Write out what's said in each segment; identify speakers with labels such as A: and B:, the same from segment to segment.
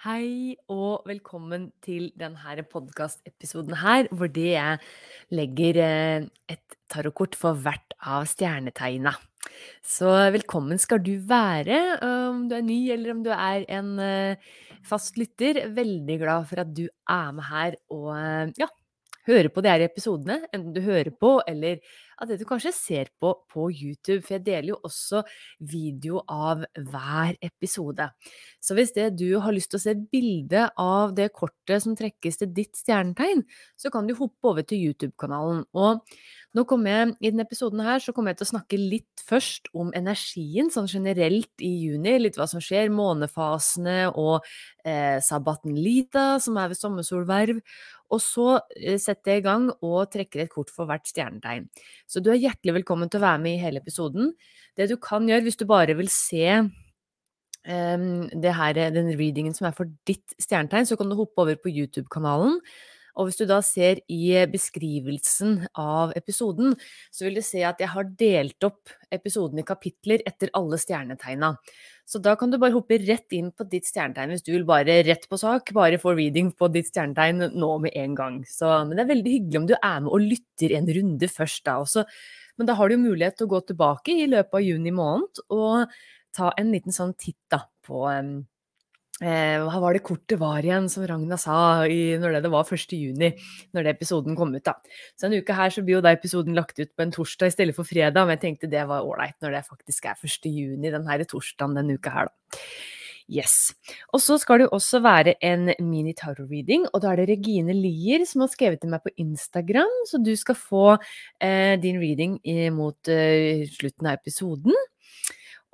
A: Hei og velkommen til denne podkastepisoden her, hvor jeg legger eh, et tarotkort for hvert av stjernetegna. Så velkommen skal du være, om du er ny eller om du er en eh, fast lytter. Veldig glad for at du er med her og eh, ja, hører på de her episodene, enten du hører på eller at det du kanskje ser på på YouTube, for jeg deler jo også video av hver episode. Så hvis det du har lyst til å se bilde av det kortet som trekkes til ditt stjernetegn, så kan du hoppe over til YouTube-kanalen. Og nå jeg, I denne episoden her så kommer jeg til å snakke litt først om energien sånn generelt i juni. Litt hva som skjer, månefasene og eh, sabbaten Lita, som er ved sommersolverv. Og så eh, setter jeg i gang og trekker et kort for hvert stjernetegn. Så du er hjertelig velkommen til å være med i hele episoden. Det du kan gjøre hvis du bare vil se um, her, den readingen som er for ditt stjernetegn, så kan du hoppe over på YouTube-kanalen. Og hvis du da ser i beskrivelsen av episoden, så vil du se at jeg har delt opp episoden i kapitler etter alle stjernetegna. Så da kan du bare hoppe rett inn på ditt stjernetegn hvis du vil bare rett på sak, bare få reading på ditt stjernetegn nå med en gang. Så, men det er veldig hyggelig om du er med og lytter en runde først da også. Men da har du jo mulighet til å gå tilbake i løpet av juni måned og ta en liten sånn titt da på um, hva var det kortet var igjen, som Ragna sa i, når det, det var 1. juni, når det episoden kom ut. da. Så en uke her så blir jo da episoden lagt ut på en torsdag i stedet for fredag, men jeg tenkte det var ålreit når det faktisk er 1. juni den her torsdagen denne uka her, da. Yes. Og så skal det jo også være en mini-tarot-reading, og da er det Regine Lier som har skrevet til meg på Instagram, så du skal få eh, din reading mot eh, slutten av episoden.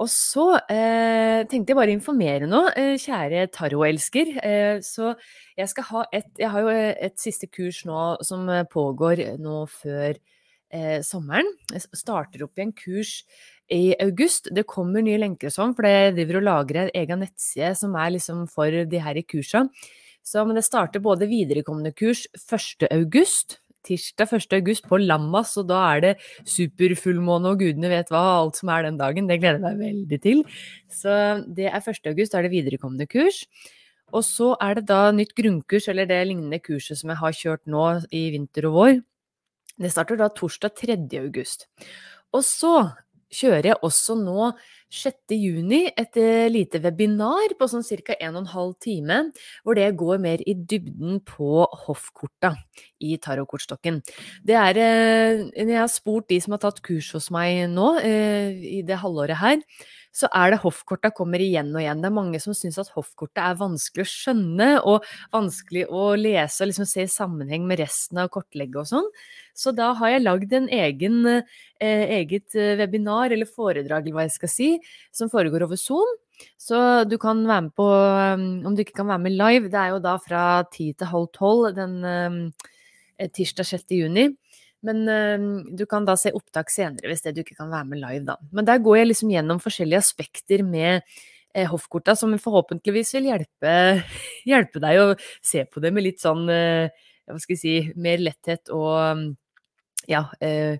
A: Og så eh, tenkte jeg bare å informere nå, eh, kjære tarotelsker. Eh, så jeg skal ha et Jeg har jo eh, et siste kurs nå som eh, pågår nå før eh, sommeren. Jeg starter opp i en kurs i august. Det kommer nye lenker og sånn, for jeg driver og lager en egen nettside som er liksom for de her i kursa. Så, men det starter både viderekommende kurs 1. august tirsdag 1. august på Lammas, og da er det superfullmåne og gudene vet hva, alt som er den dagen. Det gleder jeg meg veldig til. Så det er 1. august, da er det viderekommende kurs. Og så er det da nytt grunnkurs, eller det lignende kurset som jeg har kjørt nå i vinter og vår. Det starter da torsdag 3. august. Og så kjører jeg også nå 6. juni et eh, lite webinar på sånn ca. 1 12 time, hvor det går mer i dybden på hoffkorta i tarotkortstokken. Det er eh, jeg har spurt de som har tatt kurs hos meg nå eh, i det halvåret her, så er det hoffkorta kommer igjen og igjen. Det er mange som syns at hoffkortet er vanskelig å skjønne og vanskelig å lese og liksom se i sammenheng med resten av kortlegget og sånn. Så da har jeg lagd en egen, eh, eget webinar eller foredrag, eller hva jeg skal si, som foregår over Zoom. Så du kan være med på um, Om du ikke kan være med live, det er jo da fra ti til halv tolv den um, tirsdag 6. juni. Men uh, du kan da se opptak senere hvis det du ikke kan være med live, da. Men der går jeg liksom gjennom forskjellige aspekter med eh, hoffkorta som forhåpentligvis vil hjelpe, hjelpe, deg å se på det med litt sånn uh, hva skal jeg si, mer letthet og ja, eh,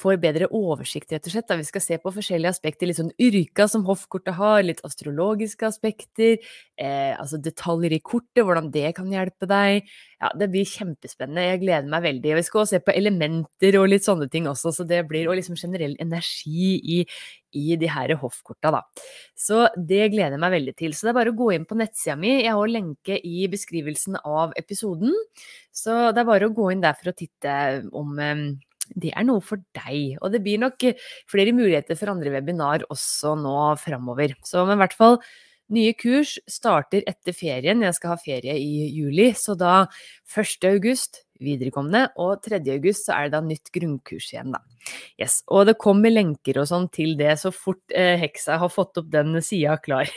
A: får bedre oversikt, rett og slett. Da. Vi skal se på forskjellige aspekter, litt sånn yrka som hoffkortet har, litt astrologiske aspekter, eh, altså detaljer i kortet, hvordan det kan hjelpe deg. Ja, det blir kjempespennende. Jeg gleder meg veldig. Vi skal også se på elementer og litt sånne ting også, så det blir, og liksom generell energi i, i de her hoffkorta, da. Så det gleder jeg meg veldig til. Så det er bare å gå inn på nettsida mi. Jeg har lenke i beskrivelsen av episoden. Så det er bare å gå inn der for å titte om det er noe for deg. Og det blir nok flere muligheter for andre webinar også nå framover. Så men i hvert fall nye kurs starter etter ferien. Jeg skal ha ferie i juli, så da 1. august viderekomne, og 3. august så er det da nytt grunnkurs igjen, da. Yes, og det kommer lenker og sånn til det så fort eh, heksa har fått opp den sida klar.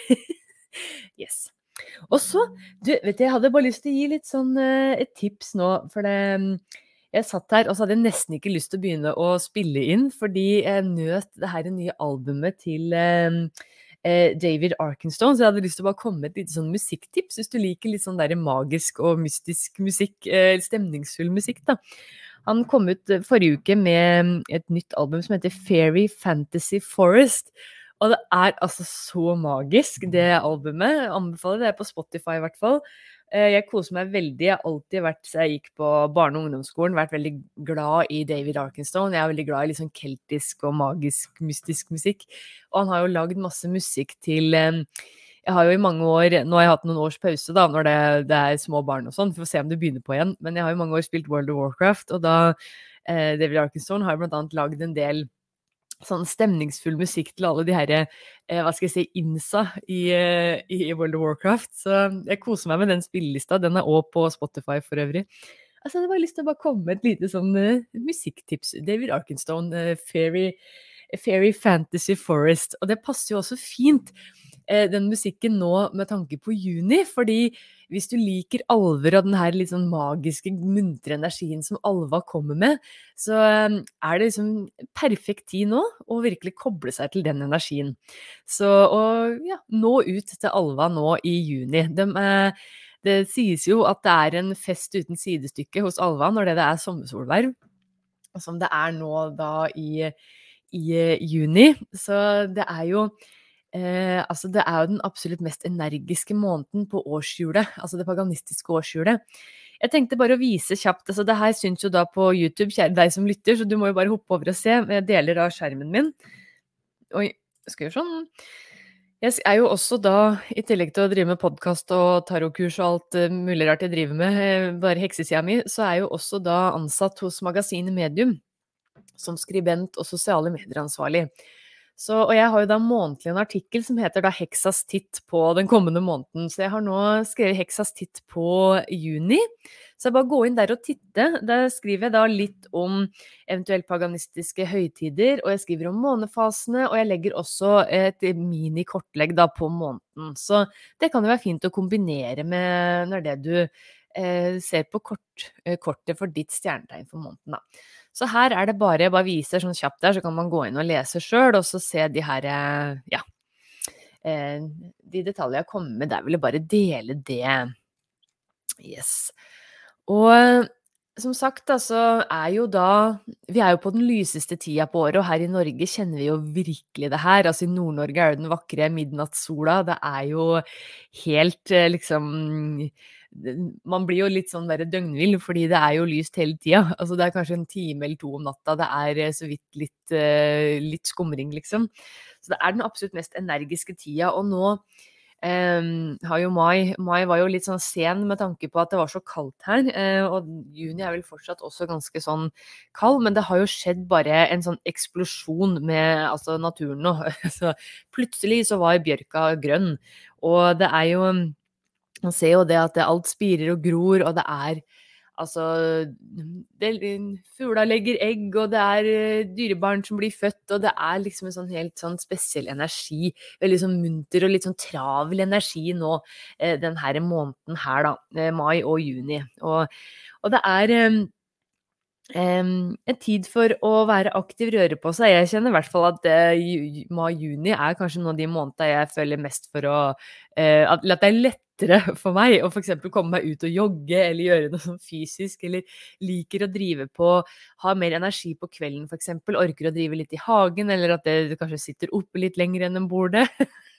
A: yes. Og så, du, vet du, jeg hadde bare lyst til å gi litt sånn eh, et tips nå, for det jeg satt her og så hadde jeg nesten ikke lyst til å begynne å spille inn, fordi jeg nøt det her nye albumet til eh, eh, David Arkenstone, så jeg hadde lyst til å bare komme med et lite sånn musikktips, hvis du liker litt sånn der magisk og mystisk musikk, eh, stemningsfull musikk, da. Han kom ut forrige uke med et nytt album som heter Fairy Fantasy Forest. Og det er altså så magisk, det albumet. Jeg anbefaler det på Spotify, i hvert fall. Eh, jeg koser meg veldig. Jeg har alltid vært, jeg gikk på barne- og ungdomsskolen, vært veldig glad i David Arkenstone. Jeg er veldig glad i litt sånn keltisk og magisk, mystisk musikk. Og han har jo lagd masse musikk til eh, jeg har jo i mange år Nå har jeg hatt noen års pause, da, når det, det er små barn og sånn, for å se om det begynner på igjen. Men jeg har i mange år spilt World of Warcraft, og da eh, David Arkenstone har blant annet lagd en del sånn stemningsfull musikk til alle de herre eh, hva skal jeg si, insa i, eh, i, World of Warcraft. Så jeg koser meg med den spillelista. Den er òg på Spotify for øvrig. Altså, jeg hadde lyst til å bare komme med et lite sånn uh, musikktips. David Arkenstone, uh, Fairy, Fairy, Fantasy Forest. Og det passer jo også fint, den musikken nå med tanke på juni, fordi hvis du liker alver og den her litt sånn magiske, muntre energien som alva kommer med, så um, er det liksom perfekt tid nå å virkelig koble seg til den energien. Så å ja, nå ut til alva nå i juni. De, eh, det sies jo at det er en fest uten sidestykke hos alva når det er sommersolverv, som det er nå da i, i eh, juni. Så det er jo Eh, altså det er jo den absolutt mest energiske måneden på årshjulet, altså det paganistiske årshjulet. Jeg tenkte bare å vise kjapt altså Det her syns jo da på YouTube, kjære deg som lytter, så du må jo bare hoppe over og se. Jeg deler av skjermen min. Oi, skal gjøre sånn. Jeg er jo også da, i tillegg til å drive med podkast og tarotkurs og alt uh, mulig rart jeg driver med, uh, bare heksesida mi, så er jeg jo også da ansatt hos magasinet Medium som skribent og sosiale medier-ansvarlig. Så, og jeg har jo da månedlig en artikkel som heter da Heksas titt på den kommende måneden. Så jeg har nå skrevet Heksas titt på juni. Så jeg bare gå inn der og titte. Der skriver jeg da litt om eventuelt paganistiske høytider, og jeg skriver om månefasene, og jeg legger også et minikortlegg da på måneden. Så det kan jo være fint å kombinere med når det du eh, ser på kort, eh, kortet for ditt stjernetegn for måneden, da. Så her er det bare Jeg bare viser sånn kjapt der, så kan man gå inn og lese sjøl, og så se de her Ja. Eh, de detaljene jeg kommer med der, vil jeg bare dele det. Yes. Og som sagt, da, så er jo da Vi er jo på den lyseste tida på året, og her i Norge kjenner vi jo virkelig det her. Altså i Nord-Norge er det den vakre midnattssola. Det er jo helt eh, liksom man blir jo litt sånn der døgnvill, fordi det er jo lyst hele tida. Altså det er kanskje en time eller to om natta, det er eh, så vidt litt, uh, litt skumring, liksom. Så det er den absolutt mest energiske tida. Og nå um, har jo mai Mai var jo litt sånn sen med tanke på at det var så kaldt her. Uh, og juni er vel fortsatt også ganske sånn kald, men det har jo skjedd bare en sånn eksplosjon med altså, naturen nå. så plutselig så var bjørka grønn. Og det er jo man ser jo det at alt spirer og gror, og det er Altså Fugla legger egg, og det er uh, dyrebarn som blir født, og det er liksom en sånn helt sånn spesiell energi. Veldig sånn munter og litt sånn travel energi nå denne den her måneden her, da. Uh, mai og juni. Og, og det er Um, en tid for å være aktiv, røre på seg. Jeg kjenner i hvert fall at uh, mai-juni er kanskje noen av de månedene jeg føler mest for å at, det er lettere for meg å f.eks. komme meg ut og jogge eller gjøre noe sånn fysisk, eller liker å drive på Ha mer energi på kvelden f.eks. Orker å drive litt i hagen, eller at det kanskje sitter oppe litt lenger enn en bordet.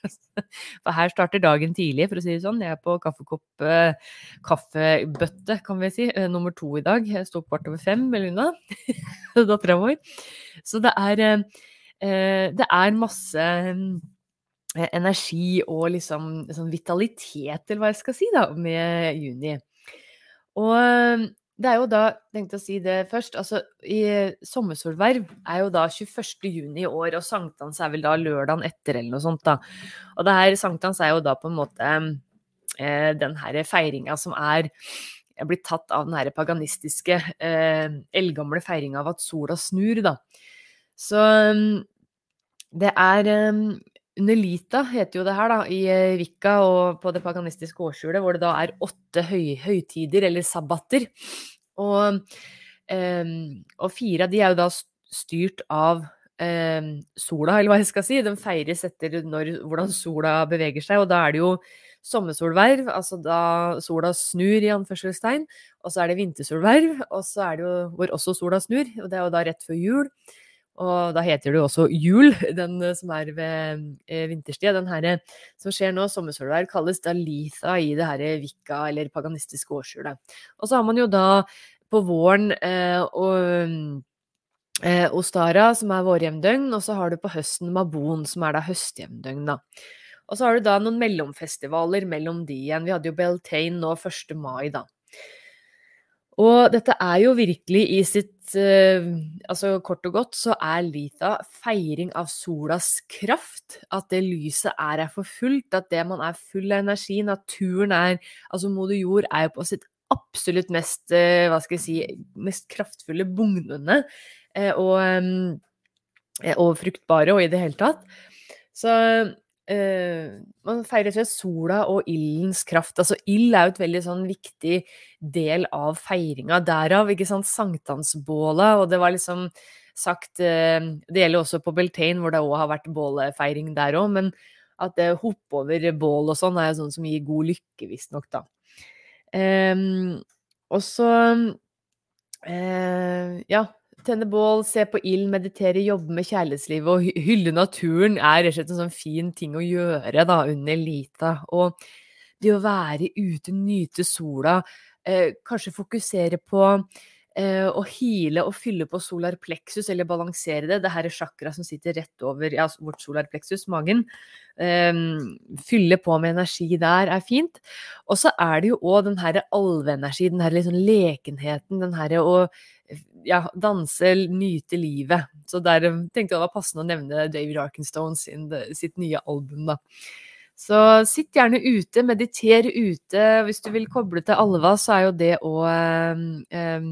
A: For her starter dagen tidlig, for å si det sånn. Jeg er på kaffekopp, eh, kaffebøtte, kan vi si, eh, nummer to i dag. Jeg står kvart over fem med Luna, dattera vår. Så det er, eh, det er masse energi og liksom sånn vitalitet, eller hva jeg skal si, da, med juni. Og det er jo da, tenkte å si det først, altså i sommersolverv er jo da 21. juni i år, og sankthans er vel da lørdagen etter eller noe sånt, da. Og det her sankthans er jo da på en måte eh, den her feiringa som er blitt tatt av den her paganistiske, eh, eldgamle feiringa av at sola snur, da. Så det er under Lita heter jo det her, da, i Vika eh, og på det paganistiske årshjulet, hvor det da er åtte høy, høytider, eller sabbater. Og, um, og, fire av de er jo da styrt av um, sola, eller hva jeg skal si. Den feires etter når, hvordan sola beveger seg, og da er det jo sommersolverv, altså da sola snur, i anførselstegn. Og så er det vintersolverv, og så er det jo hvor også sola snur, og det er jo da rett før jul. Og da heter det jo også jul, den eh, som er ved eh, vinterstid. Den her som skjer nå, sommersolvær, kalles da litha i det her vikka, eller paganistiske årshjulet. Og så har man jo da på våren eh, og eh, Ostara, som er vårjevndøgn, og så har du på høsten Mabon, som er da høstjevndøgn, da. Og så har du da noen mellomfestivaler mellom de igjen. Vi hadde jo Beltane nå 1. mai, da. Og dette er jo virkelig i sitt eh, Altså kort og godt så er Lita feiring av solas kraft. At det lyset er her for fullt, at det man er full av energi. Naturen er Altså moder jord er jo på sitt absolutt mest eh, Hva skal jeg si Mest kraftfulle bugnende. eh, og, um, og fruktbare, og i det hele tatt. Så Uh, man feirer seg sola og ildens kraft. Altså ild er jo et veldig sånn viktig del av feiringa. Derav, ikke sant, sankthansbålet, og det var liksom sagt uh, Det gjelder også på Beltane, hvor det òg har vært bålefeiring der òg, men at det uh, hoppe over bål og sånn er jo sånn som gir god lykke, visstnok, da. Um, og så Ja, tenne bål, se på ild, meditere, jobbe med kjærlighetslivet og hylle naturen er rett og slett en sånn fin ting å gjøre da, under Lita. Og det å være ute, nyte sola, eh, kanskje fokusere på eh, å hile og fylle på solar plexus, eller balansere det. Det her er chakra som sitter rett over ja, vårt solar plexus, magen. Eh, fylle på med energi der er fint. Og så er det jo òg den her alveenergi, den her liksom lekenheten, den her å ja, danse, nyte livet. Så der eh, tenkte jeg det var passende å nevne David Arkenstone sin, sitt nye album, da. Så sitt gjerne ute, mediter ute. Hvis du vil koble til Alva, så er jo det òg um, um,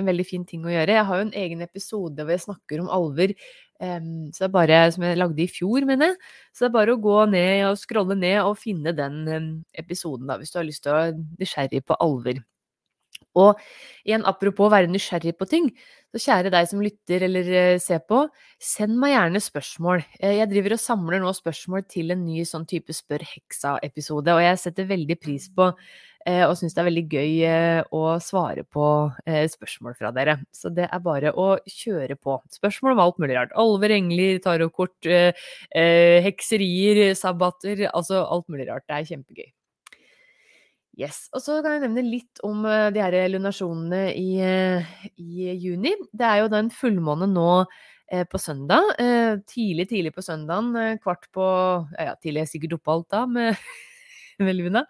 A: en veldig fin ting å gjøre. Jeg har jo en egen episode hvor jeg snakker om alver. Så det er bare, Som jeg lagde i fjor, mener jeg. Så det er bare å gå ned og scrolle ned og finne den episoden, da, hvis du har lyst til å være nysgjerrig på alver. Og igjen, apropos å være nysgjerrig på ting, så kjære deg som lytter eller eh, ser på, send meg gjerne spørsmål. Eh, jeg driver og samler nå spørsmål til en ny sånn type Spør heksa-episode, og jeg setter veldig pris på eh, og syns det er veldig gøy å svare på spørsmål fra dere. Så det er bare å kjøre på. Spørsmål om alt mulig rart. Alver, engler, tarotkort, hekserier, sabbater, altså alt mulig rart. Det er kjempegøy. Yes. Og så kan jeg nevne litt om uh, de her lunasjonene i, uh, i, juni. Det er jo da en fullmåne nå uh, på søndag. tidlig, tidlig på søndagen. kvart på Ja, tidlig er sikkert oppe da, med, med luna.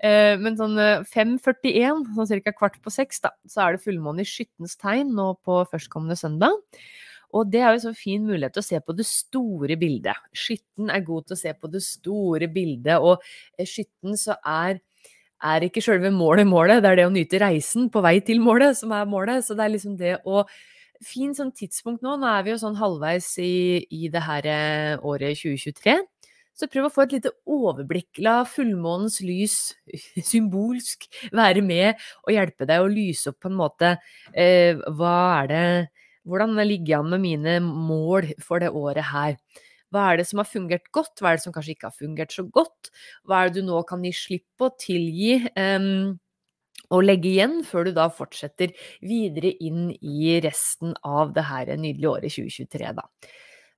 A: men sånn 5.41, sånn ca. kvart på seks, da, så er det fullmåne i skyttens tegn nå på førstkommende søndag. Og det er jo sånn fin mulighet til å se på det store bildet. Skytten er god til å se på det store bildet, og skytten så er er ikke sjølve målet målet, det er det å nyte reisen på vei til målet som er målet. Så det er liksom det å Fin sånn tidspunkt nå. Nå er vi jo sånn halvveis i, i det her eh, året 2023. Så prøv å få et lite overblikk. La fullmånens lys symbolsk være med og hjelpe deg å lyse opp på en måte. Eh, hva er det Hvordan ligger jeg an med mine mål for det året her? Hva er det som har fungert godt, hva er det som kanskje ikke har fungert så godt? Hva er det du nå kan gi slipp på, tilgi um, og legge igjen, før du da fortsetter videre inn i resten av det her nydelige året 2023, da.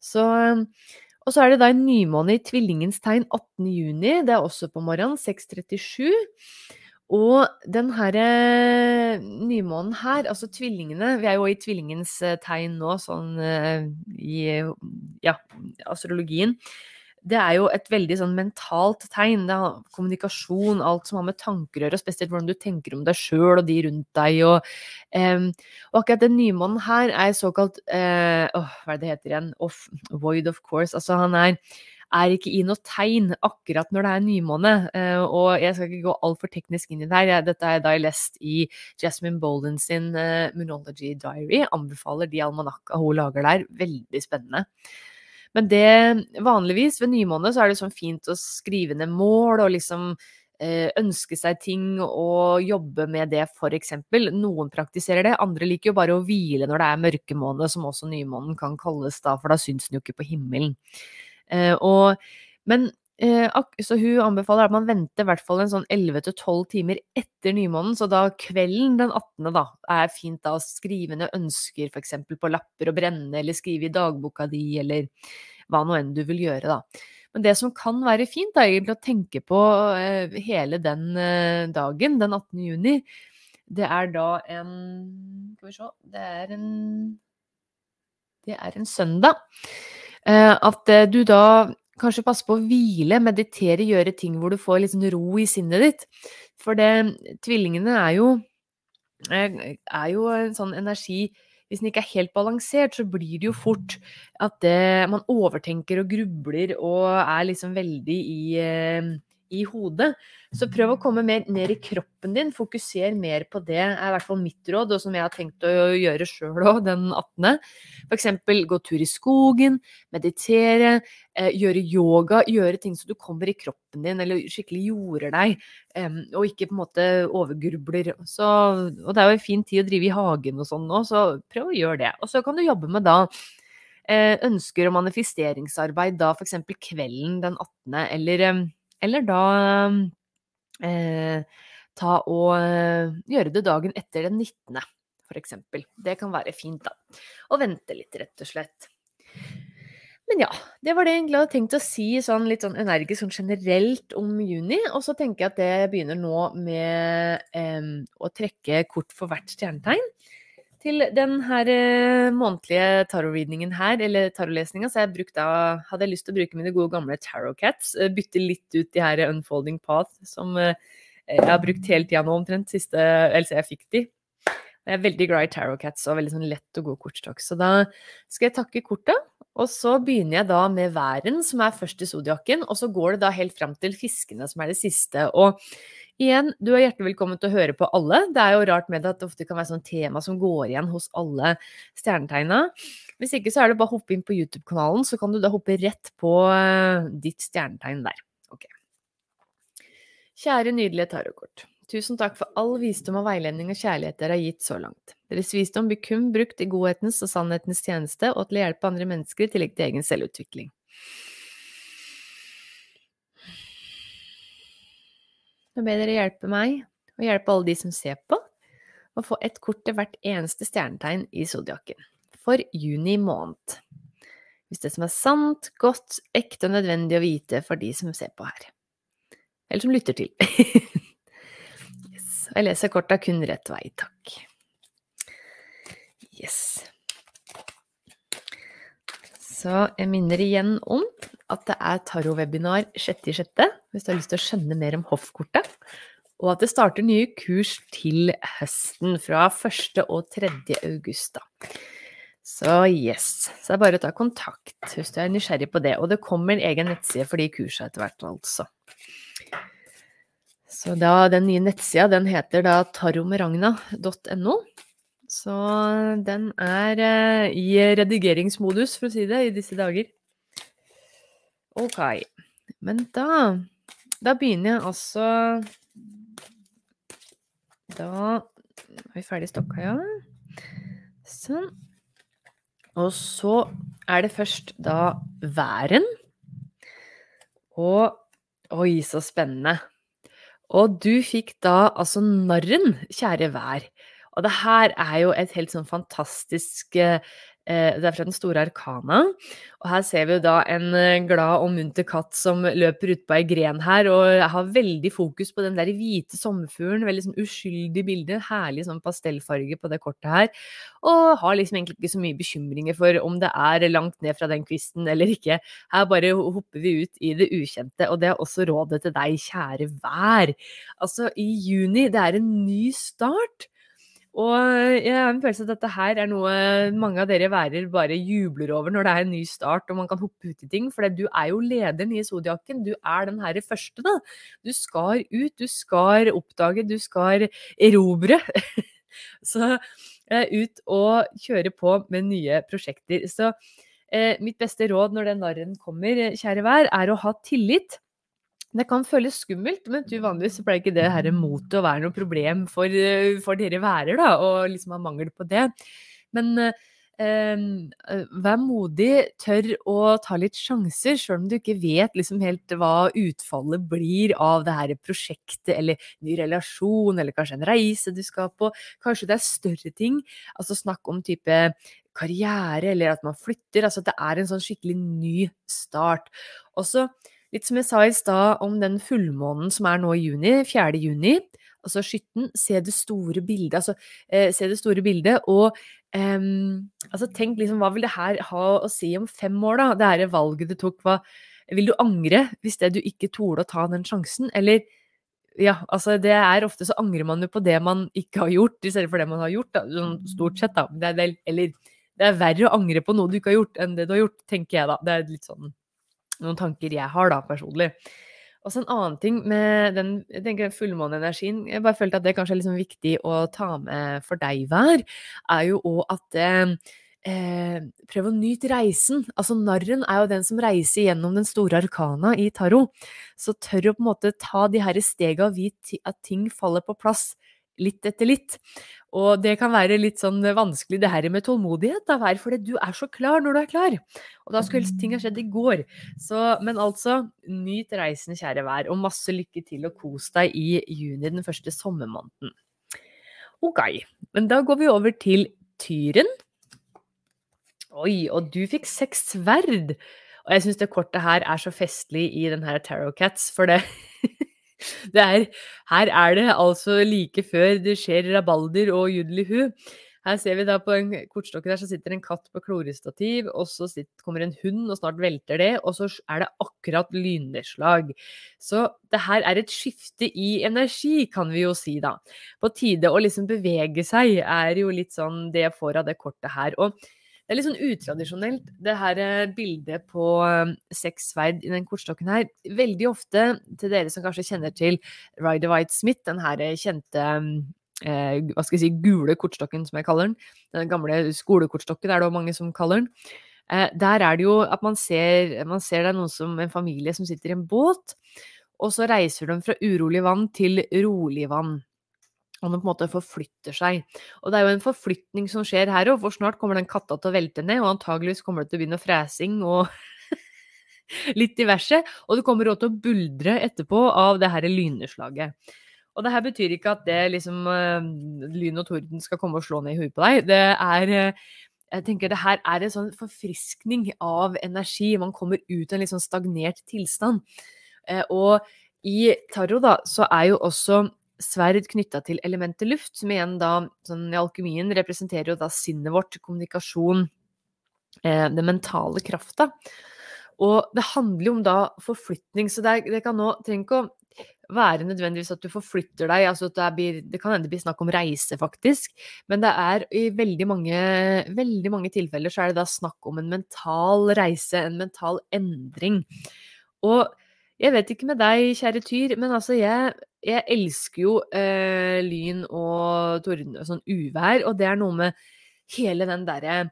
A: Så og så er det da en nymåne i tvillingens tegn 18. juni. Det er også på morgenen, 6.37. Og den her eh, nymånen her, altså tvillingene Vi er jo i tvillingens eh, tegn nå, sånn eh, i ja, astrologien. det er jo et veldig sånn mentalt tegn. Det er kommunikasjon, alt som har med tanker å gjøre, spesielt hvordan du tenker om deg sjøl og de rundt deg. Og, um, og akkurat den nymånen her er såkalt uh, oh, Hva er det heter igjen? Off, void, of course. Altså, han er er ikke i noe tegn akkurat når det er nymåne. Uh, og jeg skal ikke gå altfor teknisk inn i det her. Dette har jeg da lest i Jasmine Bolden sin uh, Moonology Diary. Anbefaler de almanakka hun lager der. Veldig spennende. Men det vanligvis ved nymåne så er det sånn fint å skrive ned mål og liksom eh, ønske seg ting og jobbe med det, eksempel. Noen praktiserer det, andre liker jo bare å hvile når det er mørkemåne, som også nymånen kan kalles da, for da syns den jo ikke på himmelen. Eh, og, men eh, så hun anbefaler at man venter i hvert fall en sånn 11-12 timer etter nymånen, så da kvelden den 18. da, er fint da å skrive ned ønsker f.eks. på lapper og brenne, eller skrive i dagboka di, eller hva nå enn du vil gjøre, da. Men det som kan være fint, er egentlig å tenke på eh, hele den dagen, den 18. juni. Det er da en Skal vi se Det er en Det er en søndag. Eh, at eh, du da kanskje passer på å hvile, meditere, gjøre ting hvor du får sånn ro i sinnet ditt. For det Tvillingene er jo eh, er jo en sånn energi hvis den ikke er helt balansert, så blir det jo fort at det, man overtenker og grubler og er liksom veldig i, i hodet. Så prøv å komme mer ned i kroppen din, fokuser mer på det, er i hvert fall mitt råd, og som jeg har tenkt å gjøre sjøl òg den 18. For eksempel gå tur i skogen, meditere, eh, gjøre yoga, gjøre ting så du kommer i kroppen din, eller skikkelig jorder deg, og ikke på en måte overgrubler. Så, og det er jo en fin tid å drive i hagen og sånn nå, så prøv å gjøre det. Og så kan du jobbe med da eh, ønsker og manifesteringsarbeid da f.eks. kvelden den 18., eller, eller da eh, ta og eh, gjøre det dagen etter den 19., f.eks. Det kan være fint, da. Og vente litt, rett og slett. Men ja, det var det jeg egentlig hadde tenkt å si sånn litt sånn energisk sånn generelt om juni. Og så tenker jeg at det begynner nå med eh, å trekke kort for hvert stjernetegn. Til den her eh, månedlige tarot-readingen her, eller tarotlesninga, så jeg da, hadde jeg lyst til å bruke mine gode gamle tarot cats. Eh, bytte litt ut de her Unfolding Path som eh, jeg har brukt hele tida nå omtrent, siste, eller jeg fikk de. Jeg er veldig glad i tarot cats og veldig sånn lett og god kortstokk. Så da skal jeg takke korta, og så begynner jeg da med væren, som er først i sodjakken, og så går det da helt fram til fiskene, som er det siste. Og Igjen, du er hjertelig velkommen til å høre på alle. Det er jo rart med det at det ofte kan være sånn tema som går igjen hos alle stjernetegna. Hvis ikke så er det bare å hoppe inn på YouTube-kanalen, så kan du da hoppe rett på uh, ditt stjernetegn der. Ok. Kjære nydelige tarotkort. Tusen takk for all visdom og veiledning og kjærlighet dere har gitt så langt. Deres visdom blir kun brukt i godhetens og sannhetens tjeneste og til å hjelpe andre mennesker i tillegg til egen selvutvikling. Nå ber dere hjelpe meg, og hjelpe alle de som ser på, å få ett kort til hvert eneste stjernetegn i zodiakken. For juni måned. Hvis det som er sant, godt, ekte og nødvendig å vite for de som ser på her. Eller som lytter til. yes. Jeg leser korta kun rett vei, takk. Yes. Så jeg minner igjen om at det er tarot-webinar 6.6. hvis du har lyst til å skjønne mer om hoffkortet. Og at det starter nye kurs til høsten, fra 1. og 3. august. Da. Så yes. Så det er bare å ta kontakt hvis du er nysgjerrig på det. Og det kommer en egen nettside for de kursene etter hvert, altså. Så da, den nye nettsida, heter da taromeragna.no. Så den er uh, i redigeringsmodus, for å si det, i disse dager. Ok. Men da Da begynner jeg altså Da er vi ferdig stokka, ja. Sånn. Og så er det først da væren. Og Oi, så spennende. Og du fikk da altså narren, kjære vær. Og det her er jo et helt sånn fantastisk eh, Eh, det er fra Den store arkana. Og her ser vi jo da en eh, glad og munter katt som løper utpå ei gren her, og har veldig fokus på den der hvite sommerfuglen. Veldig sånn uskyldig bilde. Herlig sånn pastellfarge på det kortet her. Og har liksom egentlig ikke så mye bekymringer for om det er langt ned fra den kvisten eller ikke. Her bare hopper vi ut i det ukjente, og det er også rådet til deg, kjære vær. Altså, i juni, det er en ny start. Og jeg har en følelse at dette her er noe mange av dere værer bare jubler over når det er en ny start og man kan hoppe ut i ting. For du er jo lederen i Zodiaken. Du er den her første, da. Du skal ut, du skal oppdage, du skal erobre. Så eh, ut og kjøre på med nye prosjekter. Så eh, mitt beste råd når den narren kommer, kjære vær, er å ha tillit det kan føles skummelt, men du, vanligvis pleier ikke det her motet å være noe problem for, eh, for dere værer, da, og liksom ha mangel på det. Men eh, vær modig, tør å ta litt sjanser, sjøl om du ikke vet liksom helt hva utfallet blir av det her prosjektet, eller ny relasjon, eller kanskje en reise du skal på. Kanskje det er større ting. Altså snakk om type karriere, eller at man flytter. Altså det er en sånn skikkelig ny start. Og så Litt som jeg sa i stad om den fullmånen som er nå i juni, 4. juni. Altså skytten, se det store bildet. Altså, eh, se det store bildet, og eh, altså, tenk liksom, hva vil det her ha å si om fem år, da? Det her valget du tok, hva Vil du angre hvis det du ikke torde å ta den sjansen, eller ja, altså det er ofte så angrer man jo på det man ikke har gjort, i stedet for det man har gjort, da, sånn stort sett, da. Det er, eller det er verre å angre på noe du ikke har gjort, enn det du har gjort, tenker jeg da. Det er litt sånn noen tanker jeg har, da, personlig. Og så en annen ting med den, jeg tenker fullmåneenergien Jeg bare følte at det kanskje er liksom viktig å ta med for deg, hver, er jo òg at eh, eh, prøv å nyte reisen. Altså narren er jo den som reiser gjennom den store arkana i tarot. Så tør å på en måte ta de her stega og vite at ting faller på plass litt etter litt. Og det kan være litt sånn vanskelig, det her med tålmodighet, da, fordi du er så klar når du er klar. Og da skulle ting ha skjedd i går. Så, men altså, nyt reisen, kjære vær, og masse lykke til og kos deg i juni, den første sommermåneden. Ok, men da går vi over til tyren. Oi, og du fikk seks sverd. Og jeg syns det kortet her er så festlig i den her Tarot Cats, for det er, her er det altså like før det skjer rabalder og judelihu. Her ser vi da på en kortstokke der så sitter en katt på klorestativ, og så sitter, kommer en hund, og snart velter det, og så er det akkurat lynnedslag. Så det her er et skifte i energi, kan vi jo si, da. På tide å liksom bevege seg, er jo litt sånn det jeg får av det kortet her. Og det er litt sånn utradisjonelt, det her eh, bildet på eh, seks sverd i den kortstokken her. Veldig ofte, til dere som kanskje kjenner til Ryder White Smith, den her eh, kjente eh, hva skal jeg si, gule kortstokken, som jeg kaller den. Den gamle skolekortstokken er det mange som kaller den. Eh, der er det jo at man ser, man ser det er noen som en familie som sitter i en båt, og så reiser de fra urolig vann til rolig vann og den på en måte forflytter seg. Og det er jo en forflytning som skjer her òg, for snart kommer den katta til å velte ned, og antageligvis kommer det til å begynne fresing og litt diverse. Og det kommer òg til å buldre etterpå av det her lynnedslaget. Og det her betyr ikke at det liksom uh, lyn og torden skal komme og slå ned i huet på deg. Det er uh, jeg tenker det her er en sånn forfriskning av energi. Man kommer ut av en litt sånn stagnert tilstand. Uh, og i tarot da, så er jo også sverd knytta til elementet luft, som igjen da, sånn i alkymien, representerer jo da sinnet vårt, kommunikasjon, eh, den mentale krafta. Og det handler jo om da forflytning, så det, det kan nå trenger ikke å være nødvendigvis at du forflytter deg, altså det, blir, det kan hende bli snakk om reise, faktisk, men det er i veldig mange, veldig mange tilfeller så er det da snakk om en mental reise, en mental endring. Og jeg vet ikke med deg, kjære Tyr, men altså, jeg, jeg elsker jo eh, lyn og torden og sånn uvær, og det er noe med hele den derre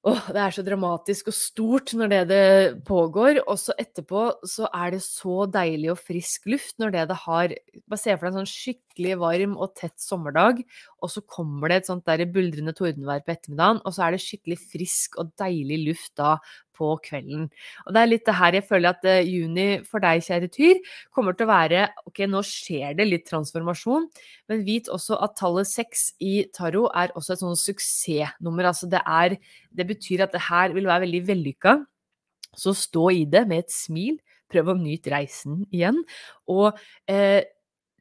A: Åh, det er så dramatisk og stort når det, det pågår, og så etterpå så er det så deilig og frisk luft når det det har Bare se for deg en sånn skikkelig varm og tett sommerdag, og så kommer det et sånt der buldrende tordenvær på ettermiddagen, og så er det skikkelig frisk og deilig luft da på kvelden. Og det er litt det her jeg føler at uh, juni for deg, kjære Tyr, kommer til å være Ok, nå skjer det litt transformasjon, men vit også at tallet seks i tarot er også et sånn suksessnummer. Altså det er Det betyr at det her vil være veldig vellykka. Så stå i det med et smil. Prøv å nyte reisen igjen. Og eh,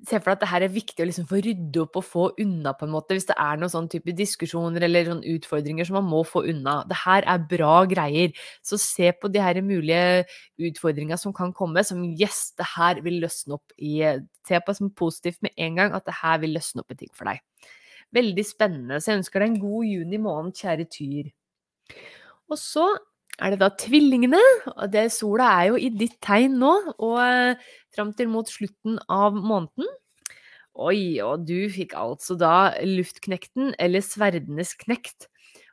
A: se for deg at det her er viktig å liksom få rydde opp og få unna, på en måte, hvis det er noen sånn type diskusjoner eller sånn utfordringer som man må få unna. Det her er bra greier. Så se på de her mulige utfordringene som kan komme, som yes, det her vil løsne opp i Se på som positivt med en gang at det her vil løsne opp i ting for deg. Veldig spennende. Så jeg ønsker deg en god juni måned, kjære Tyr. Og så er det da tvillingene. det, Sola er jo i ditt tegn nå, og eh, fram til mot slutten av måneden. Oi, og du fikk altså da luftknekten, eller sverdenes knekt.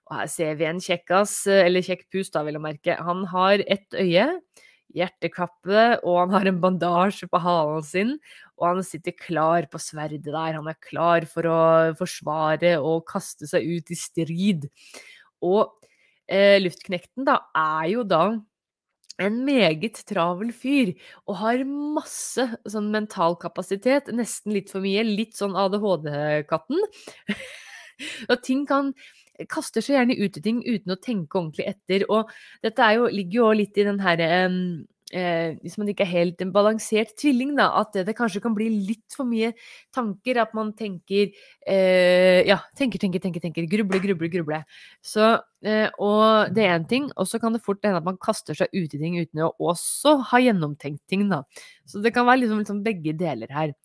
A: Og her ser vi en kjekkas, eller kjekk pus, da, vil jeg merke. Han har ett øye, hjertekappe, og han har en bandasje på halen sin. Og han sitter klar på sverdet der. Han er klar for å forsvare og kaste seg ut i strid. Og eh, luftknekten da, er jo da en meget travel fyr og har masse sånn mental kapasitet, nesten litt for mye, litt sånn ADHD-katten. og ting kan kaster seg gjerne ut i ting uten å tenke ordentlig etter. Og dette jo, ligger jo litt i den herre um, eh, hvis man ikke er helt en balansert tvilling, da, at det, kanskje kan bli litt for mye tanker. At man tenker eh, Ja, tenker, tenker, tenker, tenker. Gruble, gruble, gruble. Så, eh, og det er én ting. Og så kan det fort hende at man kaster seg ut i ting uten å også ha gjennomtenkt ting, da. Så det kan være liksom, liksom begge deler her.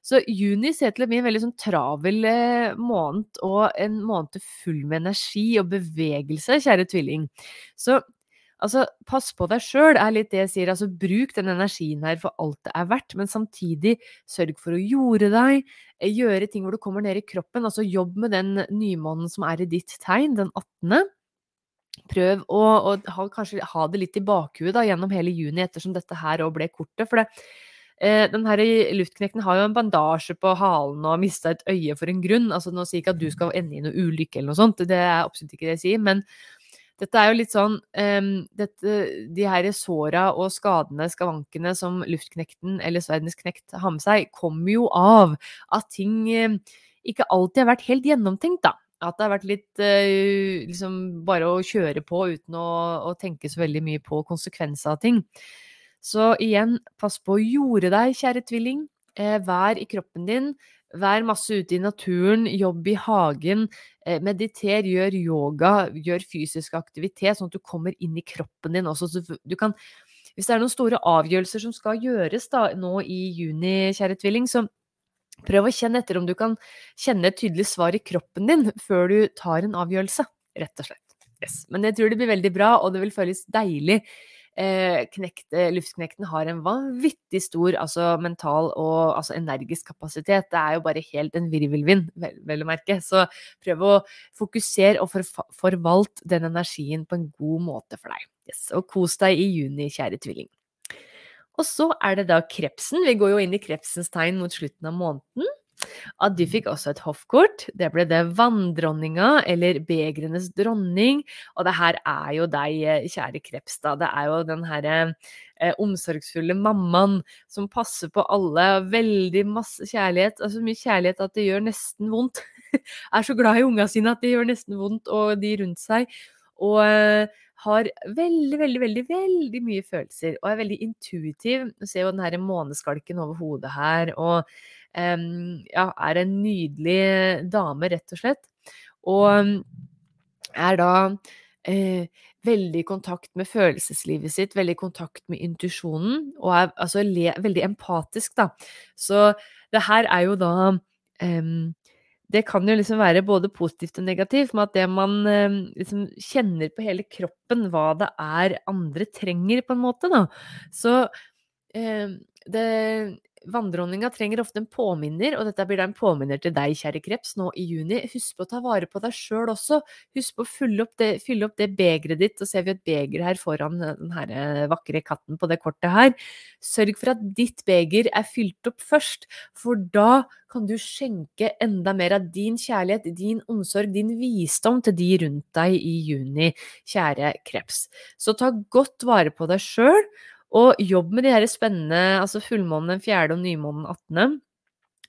A: Så juni ser til å bli en veldig sånn travel eh, måned, og en måned full med energi og bevegelse, kjære tvilling. Så Altså, pass på deg sjøl, er litt det jeg sier. Altså, bruk den energien her for alt det er verdt, men samtidig sørg for å jorde deg. Eh, gjøre ting hvor du kommer ned i kroppen. Altså, jobb med den nymånen som er i ditt tegn, den 18. Prøv å, å ha, kanskje ha det litt i bakhuet da, gjennom hele juni, ettersom dette her òg ble kortet. For det, eh, den her luftknekten har jo en bandasje på halen og har mista et øye for en grunn. Altså, nå sier jeg ikke at du skal ende i noe ulykke eller noe sånt, det er absolutt ikke det jeg sier. men dette er jo litt sånn um, dette, De her såra og skadene, skavankene, som luftknekten eller Sverdens knekt har med seg, kommer jo av at ting um, ikke alltid har vært helt gjennomtenkt, da. At det har vært litt uh, liksom bare å kjøre på uten å, å, tenke så veldig mye på konsekvenser av ting. Så igjen, pass på å jorde deg, kjære tvilling. Eh, vær i kroppen din. Vær masse ute i naturen, jobb i hagen, eh, mediter, gjør yoga, gjør fysisk aktivitet, sånn at du kommer inn i kroppen din også. Så du kan, hvis det er noen store avgjørelser som skal gjøres da, nå i juni, kjære tvilling, så prøv å kjenne etter om du kan kjenne et tydelig svar i kroppen din før du tar en avgjørelse, rett og slett. Yes. Men jeg tror det blir veldig bra, og det vil føles deilig eh, knekt, luftknekten har en vanvittig stor altså, mental og altså, energisk kapasitet. Det er jo bare helt en virvelvind, vel, å merke. Så prøv å fokusere og for, forvalte den energien på en god måte for deg. Yes. Og kos deg i juni, kjære tvilling. Og så er det da krepsen. Vi går jo inn i krepsens tegn mot slutten av måneden. At de fikk også et hoffkort. Det ble det vanndronninga, eller begrenes dronning. Og det her er jo deg, eh, kjære Krepstad. Det er jo den herre eh, omsorgsfulle mammaen som passer på alle. Veldig masse kjærlighet. Altså mye kjærlighet at det gjør nesten vondt. er så glad i unga sine at det gjør nesten vondt, og de rundt seg. Og eh, har veldig, veldig, veldig veldig mye følelser og er veldig intuitiv. Du ser jo den her måneskalken over hodet her. og ja, er en nydelig dame, rett og slett. Og er da eh, veldig i kontakt med følelseslivet sitt, veldig i kontakt med intuisjonen, og er altså le, veldig empatisk, da. Så det her er jo da eh, det kan jo liksom være både positivt og negativt, med at det man liksom kjenner på hele kroppen hva det er andre trenger, på en måte, da. Så det vanndronninga trenger ofte en påminner, og dette blir da en påminner til deg, kjære kreps, nå i juni. Husk på å ta vare på deg sjøl også. Husk på å fylle opp det, fylle det begeret ditt. Og ser vi et beger her foran den her eh, vakre katten på det kortet her. Sørg for at ditt beger er fylt opp først, for da kan du skjenke enda mer av din kjærlighet, din omsorg, din visdom til de rundt deg i juni, kjære kreps. Så ta godt vare på deg sjøl. Og jobb med de her spennende altså fullmånen fjerde og nymånen 18.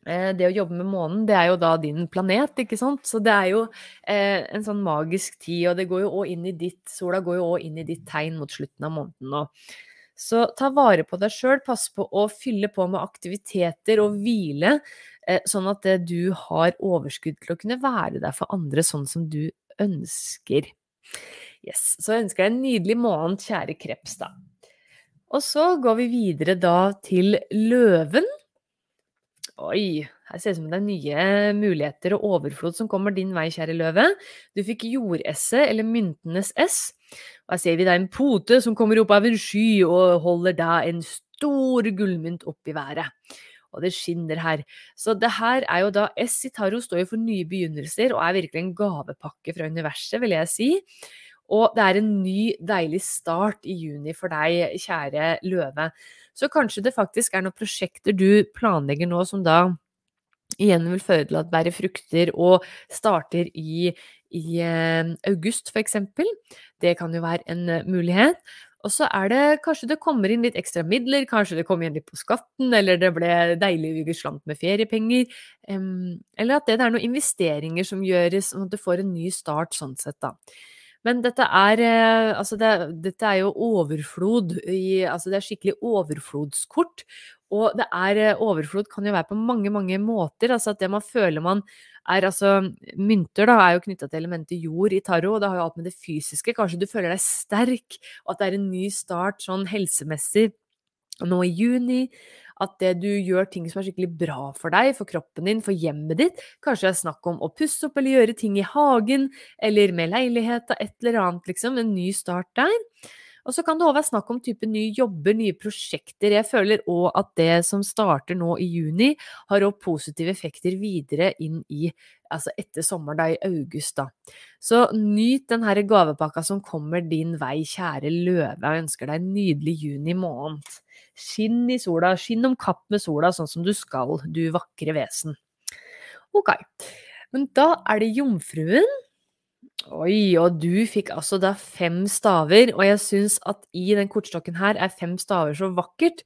A: Eh, det å jobbe med månen, det er jo da din planet, ikke sant. Så det er jo eh, en sånn magisk tid, og det går jo òg inn i ditt Sola går jo òg inn i ditt tegn mot slutten av måneden nå. Så ta vare på deg sjøl, pass på å fylle på med aktiviteter og hvile, eh, sånn at du har overskudd til å kunne være der for andre sånn som du ønsker. Yes, Så ønsker jeg en nydelig måned, kjære kreps, da. Og så går vi videre da til løven. Oi, her ser det ut som det er nye muligheter og overflod som kommer din vei, kjære løve. Du fikk jordesse, eller myntenes S. Og her ser vi er en pote som kommer opp av en sky og holder da en stor gullmynt opp i været. Og det skinner her. Så det her er jo da S i taro står jo for nye begynnelser og er virkelig en gavepakke fra universet, vil jeg si. Og det er en ny, deilig start i juni for deg, kjære løve. Så kanskje det faktisk er noen prosjekter du planlegger nå som da igjen vil føre til at bærer frukter og starter i, i eh, august, eksempel. Det kan jo være en eh, mulighet. Og så er det kanskje det kommer inn litt ekstra midler, kanskje det kommer igjen litt på skatten, eller det ble deilig slant med feriepenger. Eller at det er noen investeringer som gjøres, sånn at du får en ny start sånn sett, da. Men dette er, eh, altså det, dette er jo overflod i Altså det er skikkelig overflodskort. Og det er eh, Overflod kan jo være på mange, mange måter. Altså at det man føler man er altså Mynter da er jo knytta til elementet jord i tarot, og det har jo alt med det fysiske. Kanskje du føler deg sterk, og at det er en ny start sånn helsemessig nå i juni at det du gjør ting som er skikkelig bra for deg, for kroppen din, for hjemmet ditt. Kanskje det er snakk om å pusse opp eller gjøre ting i hagen, eller med leilighet og et eller annet, liksom. En ny start der. Og så kan det òg være snakk om type nye jobber, nye prosjekter. Jeg føler òg at det som starter nå i juni, har òg positive effekter videre inn i altså etter sommeren, da i august, da. Så nyt den her gavepakka som kommer din vei, kjære løve. Jeg ønsker deg en nydelig juni måned. Skinn i sola, skinn om kapp med sola, sånn som du skal, du vakre vesen. Ok, men da er det jomfruen. Oi, og du fikk altså da fem staver, og jeg syns at i den kortstokken her er fem staver så vakkert.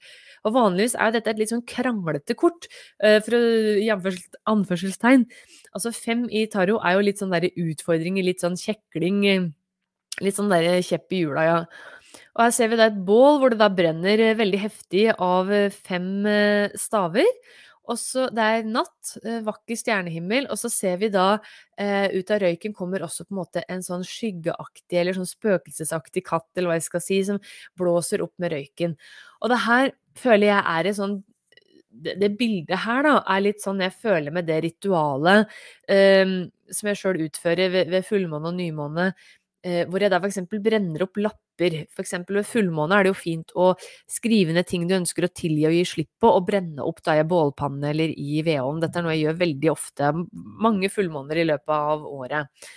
A: Og vanligvis er jo dette et litt sånn kranglete kort, uh, for i anførselstegn. Altså fem i taro er jo litt sånn derre utfordringer, litt sånn kjekling, eh, litt sånn derre kjepp i hjula, ja. Og her ser vi da et bål hvor det da brenner eh, veldig heftig av eh, fem eh, staver. Og så Det er natt, vakker stjernehimmel, og så ser vi da eh, ut av røyken kommer også på en måte en sånn skyggeaktig eller sånn spøkelsesaktig katt, eller hva jeg skal si, som blåser opp med røyken. Og det her føler jeg er et sånn det, det, bildet her da, er litt sånn jeg føler med det ritualet eh, som jeg sjøl utfører ved, ved fullmåne og nymåne Eh, hvor jeg da f.eks. brenner opp lapper. F.eks. ved fullmåne er det jo fint å skrive ned ting du ønsker å tilgi og gi slipp på, og brenne opp da i bålpanne eller i vedovn. Dette er noe jeg gjør veldig ofte, mange fullmåner i løpet av året.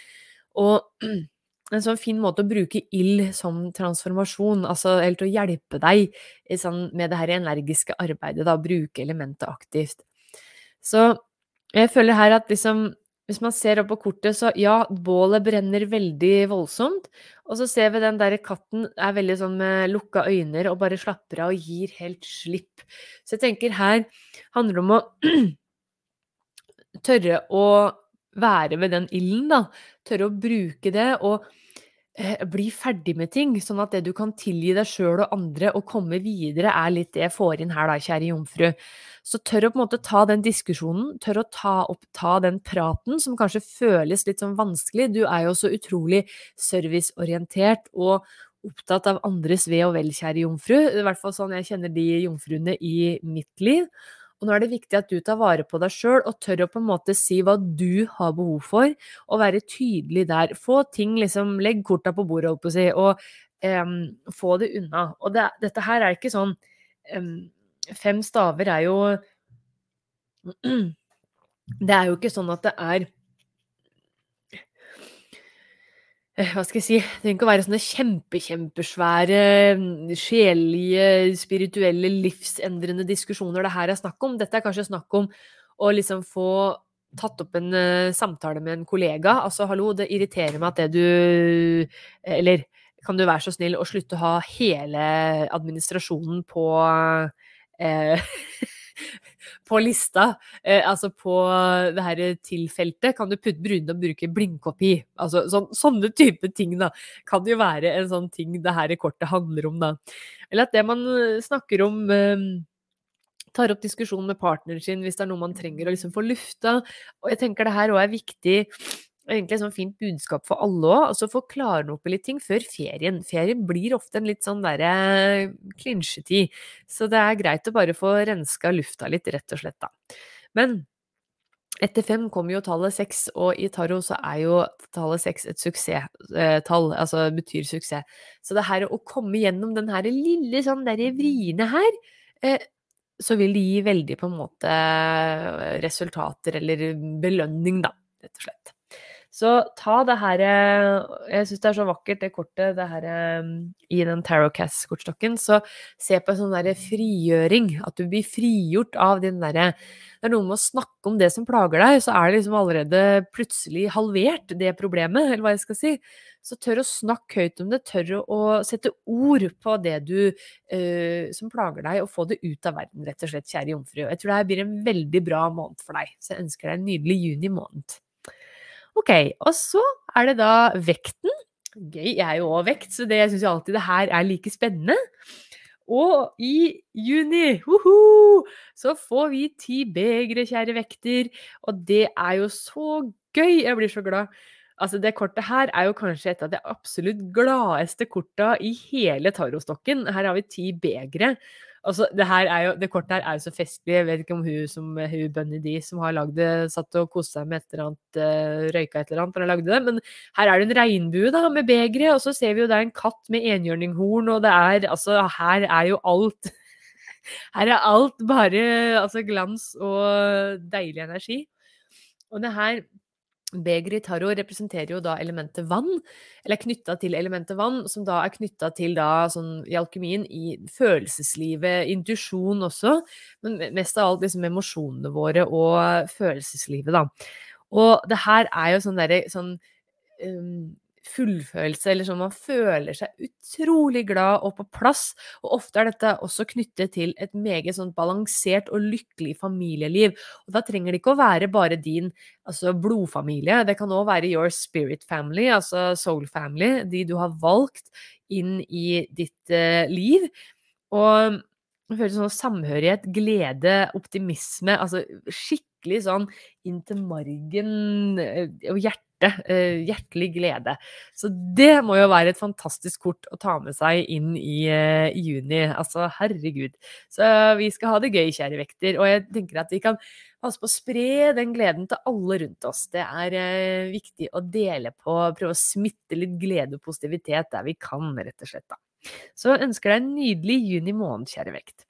A: Og en sånn fin måte å bruke ild som transformasjon, altså helt å hjelpe deg sånn, med det her energiske arbeidet, da, bruke elementet aktivt. Så jeg føler her at liksom hvis man ser opp på kortet, så ja, bålet brenner veldig voldsomt. Og så ser vi den der katten er veldig sånn med lukka øyne og bare slapper av og gir helt slipp. Så jeg tenker her handler det om å tørre å være ved den ilden, da. Tørre å bruke det. og bli ferdig med ting, sånn at det du kan tilgi deg sjøl og andre og komme videre, er litt det jeg får inn her, da, kjære jomfru. Så tør å på en måte ta den diskusjonen, tør å ta opp ta den praten som kanskje føles litt sånn vanskelig. Du er jo så utrolig serviceorientert og opptatt av andres ve og vel, kjære jomfru. I hvert fall sånn jeg kjenner de jomfruene i mitt liv. Og nå er det viktig at du tar vare på deg sjøl og tør å på en måte si hva du har behov for, og være tydelig der. Få ting liksom Legg korta på bordet, holdt på å si, og um, få det unna. Og det, dette her er ikke sånn um, fem staver er jo Det er jo ikke sånn at det er eh, hva skal jeg si, det trenger ikke å være sånne kjempe, kjempesvære, sjelelige, spirituelle, livsendrende diskusjoner det her er snakk om. Dette er kanskje snakk om å liksom få tatt opp en uh, samtale med en kollega. Altså, hallo, det irriterer meg at det du Eller kan du være så snill å slutte å ha hele administrasjonen på eh, på lista, eh, altså på det her tilfeltet, kan du putte brune og bruke blindkopi. Altså sånn, sånne type ting, da. Kan jo være en sånn ting det her kortet handler om, da. Eller at det man snakker om eh, tar opp diskusjon med partneren sin hvis det er noe man trenger å liksom få lufta. Og jeg tenker det her òg er viktig egentlig et sånn fint budskap for alle òg. Altså få klarne opp i litt ting før ferien. Ferien blir ofte en litt sånn derre klinsjetid. Så det er greit å bare få renska lufta litt, rett og slett, da. Men etter fem kommer jo tallet seks, og i tarot så er jo tallet seks et suksesstall, altså betyr suksess. Så det her å komme gjennom den her lille sånn derre vriene her, eh, så vil det gi veldig på en måte resultater eller belønning, da, rett og slett. Så ta det her Jeg syns det er så vakkert, det kortet det her, i den Tarotcast-kortstokken. Så se på en sånn derre frigjøring. At du blir frigjort av din derre Det er noe med å snakke om det som plager deg, så er det liksom allerede plutselig halvert, det problemet, eller hva jeg skal si. Så tør å snakke høyt om det, tør å sette ord på det du uh, som plager deg, og få det ut av verden, rett og slett, kjære jomfru. Jeg tror det her blir en veldig bra måned for deg, så jeg ønsker deg en nydelig juni måned. Ok, og så er det da vekten. Gøy, jeg er jo òg vekt, så det jeg alltid det her er like spennende. Og i juni uhu, så får vi ti begre, kjære vekter. Og det er jo så gøy! Jeg blir så glad. Altså, det kortet her er jo kanskje et av de absolutt gladeste korta i hele tarotstokken. Her har vi ti begre. Altså, det, her er jo, det, kortet her er jo så festlig. Jeg vet ikke om hun som hun Bunny D som har lagd det, satt og koste seg med et eller annet, uh, røyka et eller annet da hun lagde det. Men her er det en regnbue da, med begeret, og så ser vi jo det er en katt med enhjørninghorn, og det er altså Her er jo alt Her er alt bare altså glans og deilig energi. Og det her Begeret i tarot representerer jo da elementet vann, eller er knytta til elementet vann, som da er knytta til da, sånn i alkymien, i følelseslivet, intuisjon også, men mest av alt liksom emosjonene våre og følelseslivet, da. Og det her er jo sånn derre sånn um, fullfølelse, eller sånn man føler seg utrolig glad og på plass. Og ofte er dette også knyttet til et meget sånn balansert og lykkelig familieliv. Og da trenger det ikke å være bare din altså blodfamilie, det kan òg være your spirit family, altså soul family, de du har valgt inn i ditt uh, liv. Og jeg føler sånn samhørighet, glede, optimisme, altså skikkelig sånn inn til margen eh, og hjertet hjerte. Eh, hjertelig glede. Så det må jo være et fantastisk kort å ta med seg inn i, uh, juni. Altså, herregud. Så vi skal ha det gøy, kjære vekter. Og jeg tenker at vi kan passe på å spre den gleden til alle rundt oss. Det er uh, viktig å dele på, prøve å smitte litt glede og positivitet der vi kan, rett og slett. da. Så ønsker deg en nydelig juni måned, kjære vekt.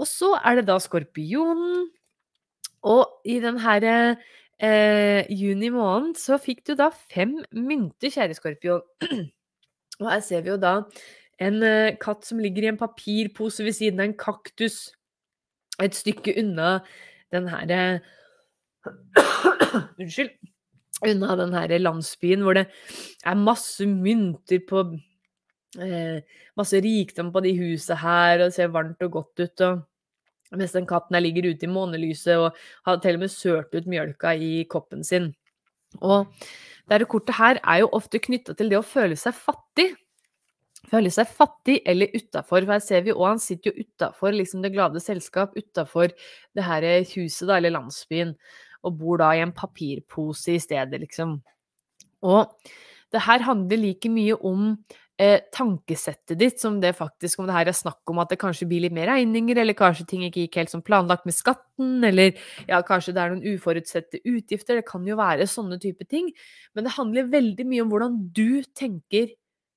A: Og så er det da skorpionen. Og i den her eh, juni måned så fikk du da fem mynter, kjære skorpion. Og her ser vi jo da en eh, katt som ligger i en papirpose ved siden av en kaktus, et stykke unna den herre Unnskyld. Unna den her landsbyen hvor det er masse mynter på eh, Masse rikdom på de husa her, og det ser varmt og godt ut. og mens den katten der ligger ute i månelyset og har til og med sølt ut mjølka i koppen sin. Og dette kortet her er jo ofte knytta til det å føle seg fattig. Føle seg fattig eller utafor. Her ser vi òg han sitter jo utafor liksom det glade selskap, utafor det her huset da, eller landsbyen, og bor da i en papirpose i stedet, liksom. Og det her handler like mye om eh, tankesettet ditt som det faktisk om det her er snakk om at det kanskje blir litt mer regninger, eller kanskje ting ikke gikk helt som planlagt med skatten, eller ja, kanskje det er noen uforutsette utgifter. Det kan jo være sånne type ting. Men det handler veldig mye om hvordan du tenker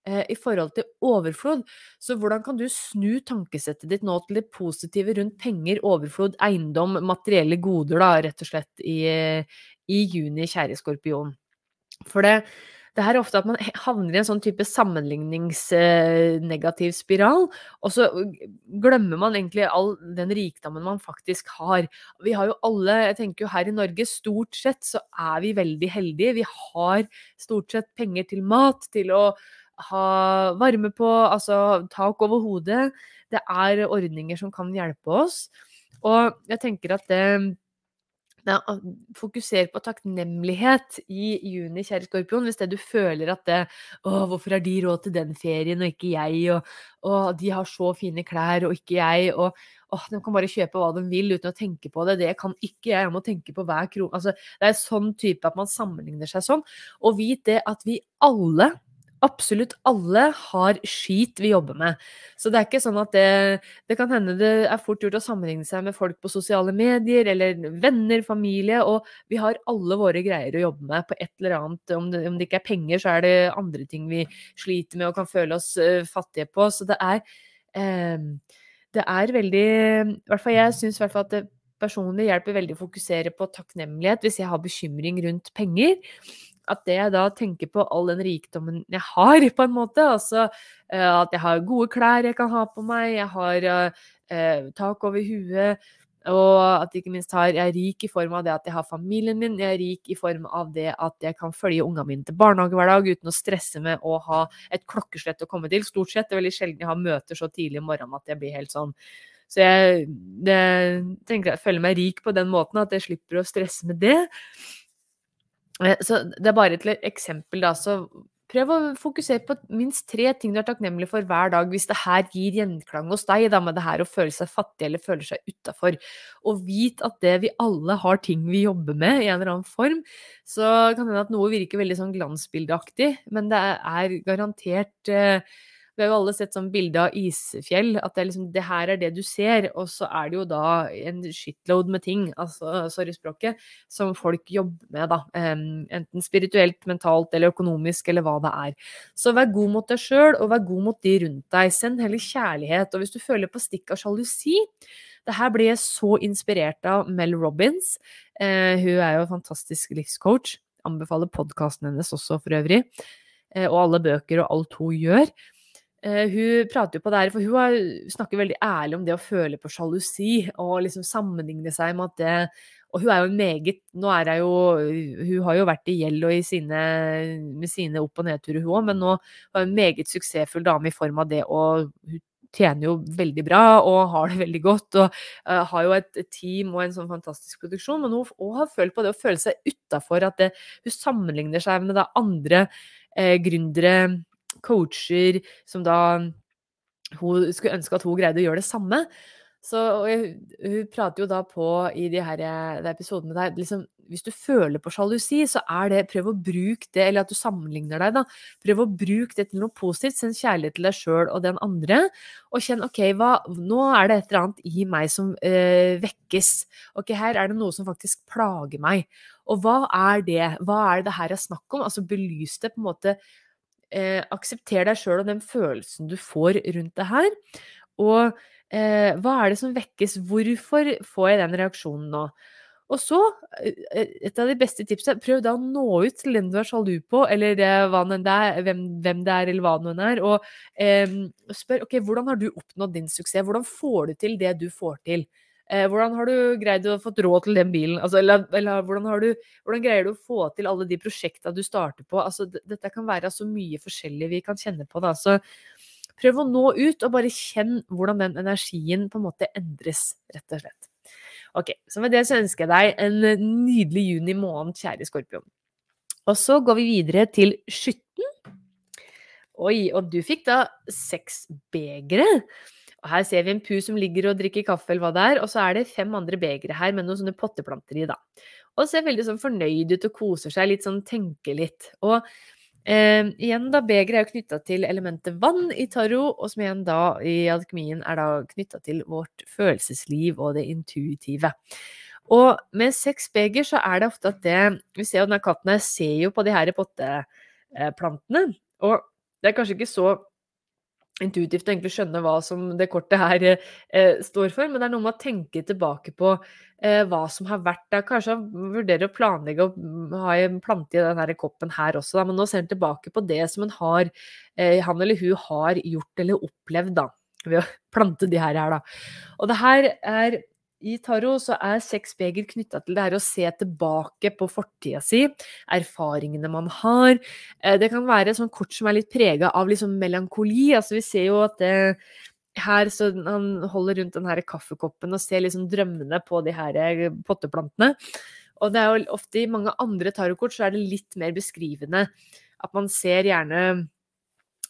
A: eh, i forhold til overflod. Så hvordan kan du snu tankesettet ditt nå til det positive rundt penger, overflod, eiendom, materielle goder, da, rett og slett, i, i juni, kjære skorpion? For det, det her er ofte at man havner i en sånn type sammenligningsnegativ eh, spiral, og så glemmer man egentlig all den rikdommen man faktisk har. Vi har jo alle, jeg tenker jo her i Norge, stort sett så er vi veldig heldige. Vi har stort sett penger til mat, til å ha varme på, altså tak over hodet. Det er ordninger som kan hjelpe oss. Og jeg tenker at det ja, fokuser på takknemlighet i juni, kjære skorpion. Hvis det du føler at det, å, hvorfor har de råd til den ferien og ikke jeg, og og de har så fine klær og ikke jeg, og å, de kan bare kjøpe hva de vil uten å tenke på det, det kan ikke jeg, jeg må tenke på hver krone. Altså, det er sånn type at man sammenligner seg sånn. Og vit det at vi alle absolutt alle har skit vi jobber med. Så det er ikke sånn at det Det kan hende det er fort gjort å sammenligne seg med folk på sosiale medier, eller venner, familie, og vi har alle våre greier å jobbe med på et eller annet. Om det, om det ikke er penger, så er det andre ting vi sliter med og kan føle oss uh, fattige på. Så det er uh, Det er veldig I hvert fall jeg syns at det personlig hjelper veldig å fokusere på takknemlighet hvis jeg har bekymring rundt penger at det jeg da tenker på all den rikdommen jeg har, på en måte. Altså eh, at jeg har gode klær jeg kan ha på meg, jeg har eh, tak over huet. Og at ikke minst har, jeg er rik i form av det at jeg har familien min. Jeg er rik i form av det at jeg kan følge ungene mine til barnehage hver dag uten å stresse med å ha et klokkeslett å komme til. Stort sett. Det er veldig sjelden jeg har møter så tidlig om morgenen at jeg blir helt sånn så jeg, det, tenker jeg føler meg rik på den måten at jeg slipper å stresse med det. Eh, så det er bare et eksempel, da. Så prøv å fokusere på minst tre ting du er takknemlig for hver dag, hvis det her gir gjenklang hos deg, da, med det her å føle seg fattig eller føle seg utafor. Og vit at det vi alle har ting vi jobber med i en eller annen form. Så kan det hende at noe virker veldig sånn glansbildeaktig, men det er garantert eh, vi har jo alle sett sånn bilde av isfjell, at det, liksom, det her er det du ser, og så er det jo da en shitload med ting, altså, sorry språket, som folk jobber med, da. enten spirituelt, mentalt eller økonomisk, eller hva det er. Så vær god mot deg sjøl, og vær god mot de rundt deg. Send heller kjærlighet. Og hvis du føler på stikk av sjalusi, det her ble jeg så inspirert av Mel Robins. Eh, hun er jo en fantastisk livscoach. Anbefaler podkasten hennes også, for øvrig. Eh, og alle bøker og alt hun gjør. Uh, hun prater jo på det her, for hun snakker veldig ærlig om det å føle på sjalusi og liksom sammenligne seg med at det Og hun er jo meget Nå er hun jo Hun har jo vært i gjeld og i sine, med sine opp- og nedturer, hun òg, men nå er hun en meget suksessfull dame i form av det, å hun tjener jo veldig bra og har det veldig godt. Og uh, har jo et team og en sånn fantastisk produksjon. Men hun, hun har følt på det å føle seg utafor. At det, hun sammenligner seg med det andre eh, gründere coacher som da hun skulle ønske at hun greide å gjøre det samme. Så jeg, Hun prater jo da på i de her de episodene der liksom, Hvis du føler på sjalusi, så er det Prøv å bruke det, eller at du sammenligner deg, da. Prøv å bruke det til noe positivt. Send kjærlighet til deg sjøl og den andre. Og kjenn OK, hva, nå er det et eller annet i meg som eh, vekkes. OK, her er det noe som faktisk plager meg. Og hva er det? Hva er det her er snakk om? Altså belys det på en måte eh, aksepter deg sjøl og den følelsen du får rundt det her. Og eh, hva er det som vekkes? Hvorfor får jeg den reaksjonen nå? Og så, eh, eh, et av de beste tipsene, prøv da å nå ut til den du er sjalu på, eller det, det er, hvem, hvem, det er, eller hva det er, og eh, spør ok, hvordan har du oppnådd din suksess? Hvordan får du til det du får til? Eh, hvordan har du greid å få råd til den bilen? Altså, eller, eller hvordan, du, hvordan, greier du å få til alle de prosjekta du starter på? Altså, dette kan være så mye forskjellig vi kan kjenne på. Da. Så prøv å nå ut, og bare kjenn hvordan den energien på en måte endres, rett og slett. Ok, Så med det så ønsker jeg deg en nydelig juni måned, kjære skorpion. Og så går vi videre til skytten. Oi, og du fikk da seks begre. Og her ser vi en pu som ligger og drikker kaffe, eller hva det er, og så er det fem andre begre her med noen sånne potteplanter i, da. Og ser veldig sånn fornøyd ut og koser seg litt, sånn tenker litt. Og eh, igjen, da, begeret er jo knytta til elementet vann i tarot, og som igjen da i alkemien er da knytta til vårt følelsesliv og det intuitive. Og med seks beger så er det ofte at det Vi ser jo denne katten her ser jo på de her potteplantene. Og det er kanskje ikke så intuitivt å egentlig skjønne hva som det kortet her eh, står for, men det er noe med å tenke tilbake på eh, hva som har vært der. Kanskje vurdere å planlegge å ha en plante i denne koppen her også, da. men nå ser han tilbake på det som han, har, eh, han eller hun har gjort eller opplevd da, ved å plante de her, her da. Og det her er i tarot så er seks beger knytta til det her å se tilbake på fortida si, erfaringene man har. Eh, det kan være sånn kort som er litt prega av liksom melankoli. Altså vi ser jo at det, her så han holder rundt den her kaffekoppen og ser liksom drømmene på de her eh, potteplantene. Og det er jo ofte i mange andre tarotkort så er det litt mer beskrivende. At man ser gjerne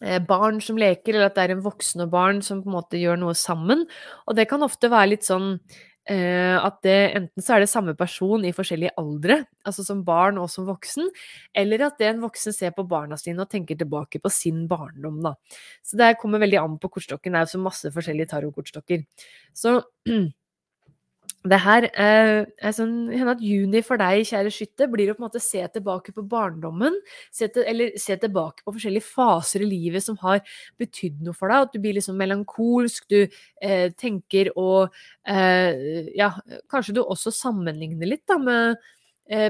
A: eh, barn som leker, eller at det er en voksen og barn som på en måte gjør noe sammen. Og det kan ofte være litt sånn eh, at det enten så er det samme person i forskjellige aldre, altså som barn og som voksen, eller at det en voksen ser på barna sine og tenker tilbake på sin barndom, da. Så det kommer veldig an på kortstokken. Det er jo så masse forskjellige tarotkortstokker. Så det her eh, er sånn at juni for deg, kjære skytte, blir å på en måte se tilbake på barndommen. Se til, eller se tilbake på forskjellige faser i livet som har betydd noe for deg. At du blir liksom melankolsk, du eh, tenker og eh, Ja, kanskje du også sammenligner litt da med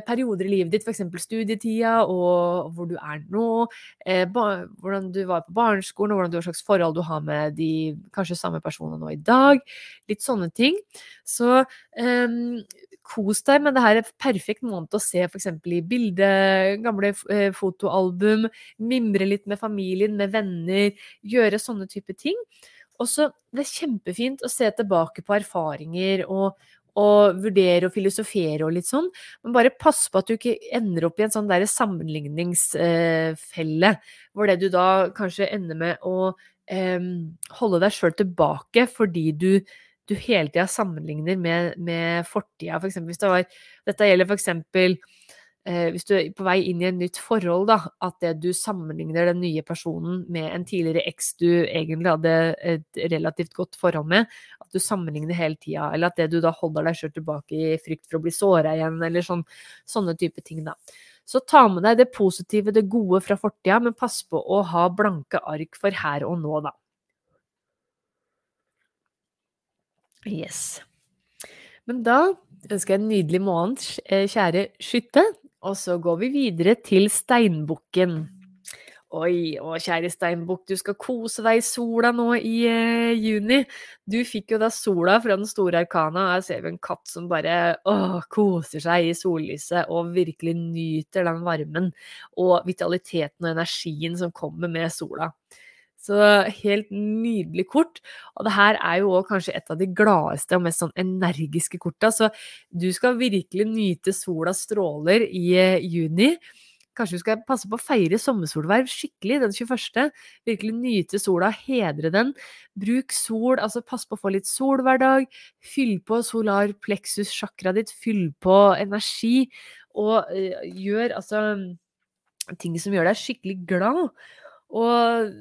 A: perioder i livet ditt, f.eks. studietida og hvor du er nå, eh, hvordan du var på barneskolen, og hvordan du, har slags forhold du har med de kanskje samme personene nå i dag. Litt sånne ting. Så um, kos deg med det her. En perfekt måned å se f.eks. i bilde, gamle eh, fotoalbum, mimre litt med familien, med venner, gjøre sånne type ting. Og så Det er kjempefint å se tilbake på erfaringer og, og vurdere og filosofere og litt sånn, men bare pass på at du ikke ender opp i en sånn derre sammenligningsfelle, hvor det du da kanskje ender med å eh, holde deg sjøl tilbake fordi du, du hele tida sammenligner med, med fortida, for eksempel hvis det var Dette gjelder for eh, hvis du er på vei inn i et nytt forhold, da, at det du sammenligner den nye personen med en tidligere eks du egentlig hadde et relativt godt forhold med, at du sammenligner hele tida, eller at det du da holder deg sjøl tilbake i frykt for å bli såra igjen, eller sånn, sånne type ting, da. Så ta med deg det positive, det gode fra fortida, men pass på å ha blanke ark for her og nå, da. Yes. Men da ønsker jeg en nydelig måned, eh, kjære skytte. Og så går vi videre til steinbukken. Oi, å kjære steinbukk, du skal kose deg i sola nå i eh, juni. Du fikk jo da sola fra den store arkana, her ser vi en katt som bare åh, koser seg i sollyset og virkelig nyter den varmen og vitaliteten og energien som kommer med sola. Så helt nydelig kort. Og det her er jo òg kanskje et av de gladeste og mest sånn energiske korta, så du skal virkelig nyte solas stråler i eh, juni. Kanskje du skal passe på å feire sommersolverv skikkelig den 21. Virkelig nyte sola, hedre den. Bruk sol, altså pass på å få litt sol hver dag. Fyll på solar plexus-sjakra ditt, fyll på energi. Og uh, gjør altså ting som gjør deg skikkelig glad. Og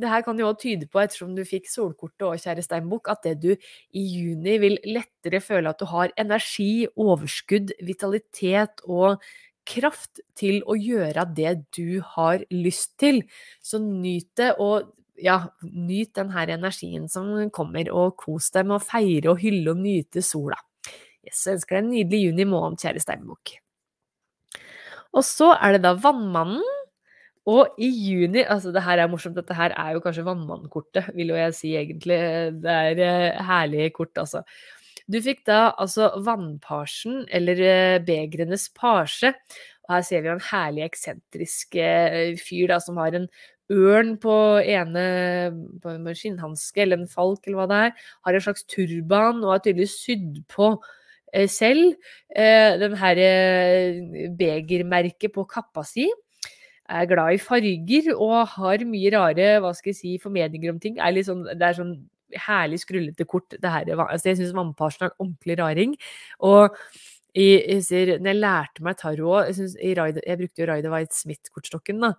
A: det her kan jo også tyde på, ettersom du fikk solkortet og kjære steinbukk, at det du i juni vil lettere føle at du har energi, overskudd, vitalitet og kraft til å gjøre det du har lyst til. Så nyt det, og ja, nyt den her energien som kommer, og kos deg med å feire og hylle og nyte sola. Yes, jeg ønsker deg en nydelig juni måned, kjære steinbukk. Og så er det da Vannmannen og i juni Altså, det her er morsomt. Dette her er jo kanskje vannmannkortet, vil jo jeg si egentlig. Det er uh, herlige kort, altså. Du fikk da altså vannparsen, eller uh, begrenes pasje. Og her ser vi jo en herlig eksentrisk uh, fyr da, som har en ørn på ene på en skinnhanske, eller en falk, eller hva det er. Har en slags turban og er tydeligvis sydd på selv. den her begermerket på kappa si er glad i farger og har mye rare hva skal jeg si, formeninger om ting. Er sånn, det er sånn herlig skrullete kort. Det her, altså jeg syns vannpasjen er en ordentlig raring. Og jeg, jeg ser, når jeg lærte meg tarot Jeg, jeg, jeg brukte jo Rider White Smith-kortstokken. da,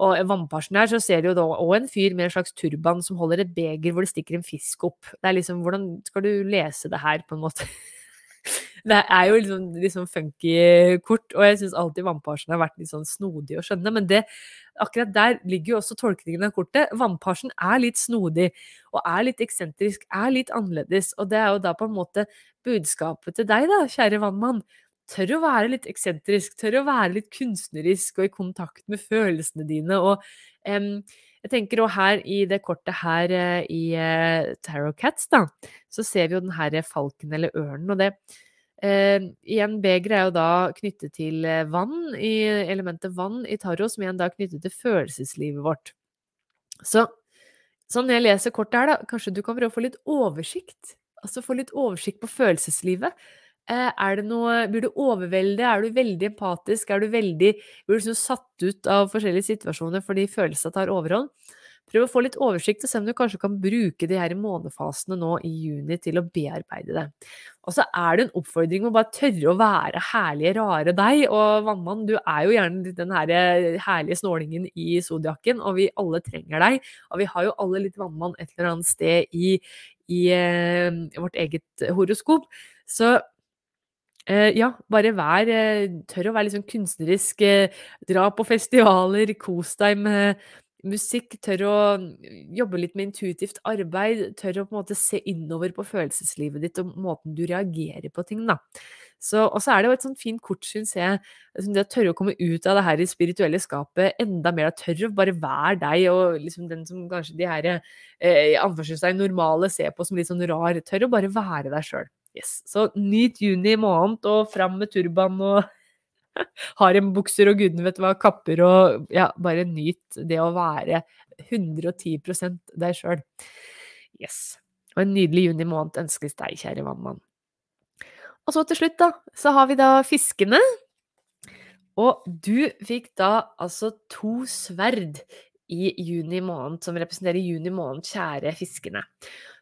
A: og vannparsen her, så ser du jo da òg en fyr med en slags turban som holder et beger hvor det stikker en fisk opp. Det er liksom, Hvordan skal du lese det her, på en måte? Det er jo liksom, liksom funky kort, og jeg syns alltid vannparsen har vært litt sånn snodig å skjønne. Men det, akkurat der ligger jo også tolkningen av kortet. Vannparsen er litt snodig, og er litt eksentrisk, er litt annerledes. Og det er jo da på en måte budskapet til deg, da, kjære vannmann. Tør å være litt eksentrisk, tør å være litt kunstnerisk og i kontakt med følelsene dine. og um, jeg tenker også her i det kortet her eh, i uh, Tarot Cats, da, så ser vi jo den her falken eller ørnen. Og det eh, igjen, begeret er jo da knyttet til eh, vann, i elementet vann i tarot, som igjen da er knyttet til følelseslivet vårt. Så sånn jeg leser kortet her, da, kanskje du kan prøve å få litt oversikt? Altså få litt oversikt på følelseslivet. Eh, er det noe, Blir du overveldet? Er du veldig empatisk? Er du veldig, blir du liksom satt ut av forskjellige situasjoner fordi følelsene tar overhånd? Prøv å få litt oversikt og se om du kanskje kan bruke de her månefasene nå i juni til å bearbeide det. Og så er det en oppfordring om å bare tørre å være herlige, rare deg. Og vannmann, du er jo gjerne den her herlige snålingen i sodiakken, og vi alle trenger deg. Og vi har jo alle litt vannmann et eller annet sted i, i eh, vårt eget horoskop. Så Uh, ja, bare vær uh, Tør å være litt sånn kunstnerisk. Dra på festivaler, kos deg med musikk. Tør å jobbe litt med intuitivt arbeid. Tør å på en måte se innover på følelseslivet ditt og måten du reagerer på ting, da. Og så er det jo et sånt fint kort, syns jeg, det å tørre å komme ut av det her spirituelle skapet enda mer. Tørre å bare være deg, og liksom den som kanskje de her eh, anførselstegn normale ser på som litt sånn rar. Tør å bare være deg sjøl. Yes. Så nyt juni måned, og fram med turban og harembukser og gudene vet hva, kapper og Ja, bare nyt det å være 110% deg sjøl. Yes. Og en nydelig juni måned ønskes deg, kjære vannmann. Og så til slutt, da, så har vi da fiskene. Og du fikk da altså to sverd i juni måned, som representerer juni måned, kjære fiskene.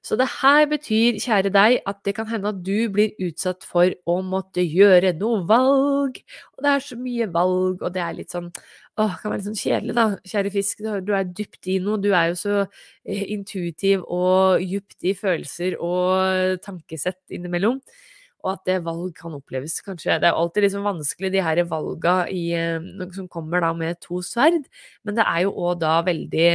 A: Så det her betyr, kjære deg, at det kan hende at du blir utsatt for å måtte gjøre noe valg. Og det er så mye valg, og det er litt sånn Åh, kan være litt sånn kjedelig, da. Kjære fisk, du er dypt i noe. Du er jo så eh, intuitiv og dypt i følelser og tankesett innimellom. Og at det valg kan oppleves kanskje Det er alltid liksom vanskelig, de her valga i, eh, som kommer da med to sverd, men det er jo òg da veldig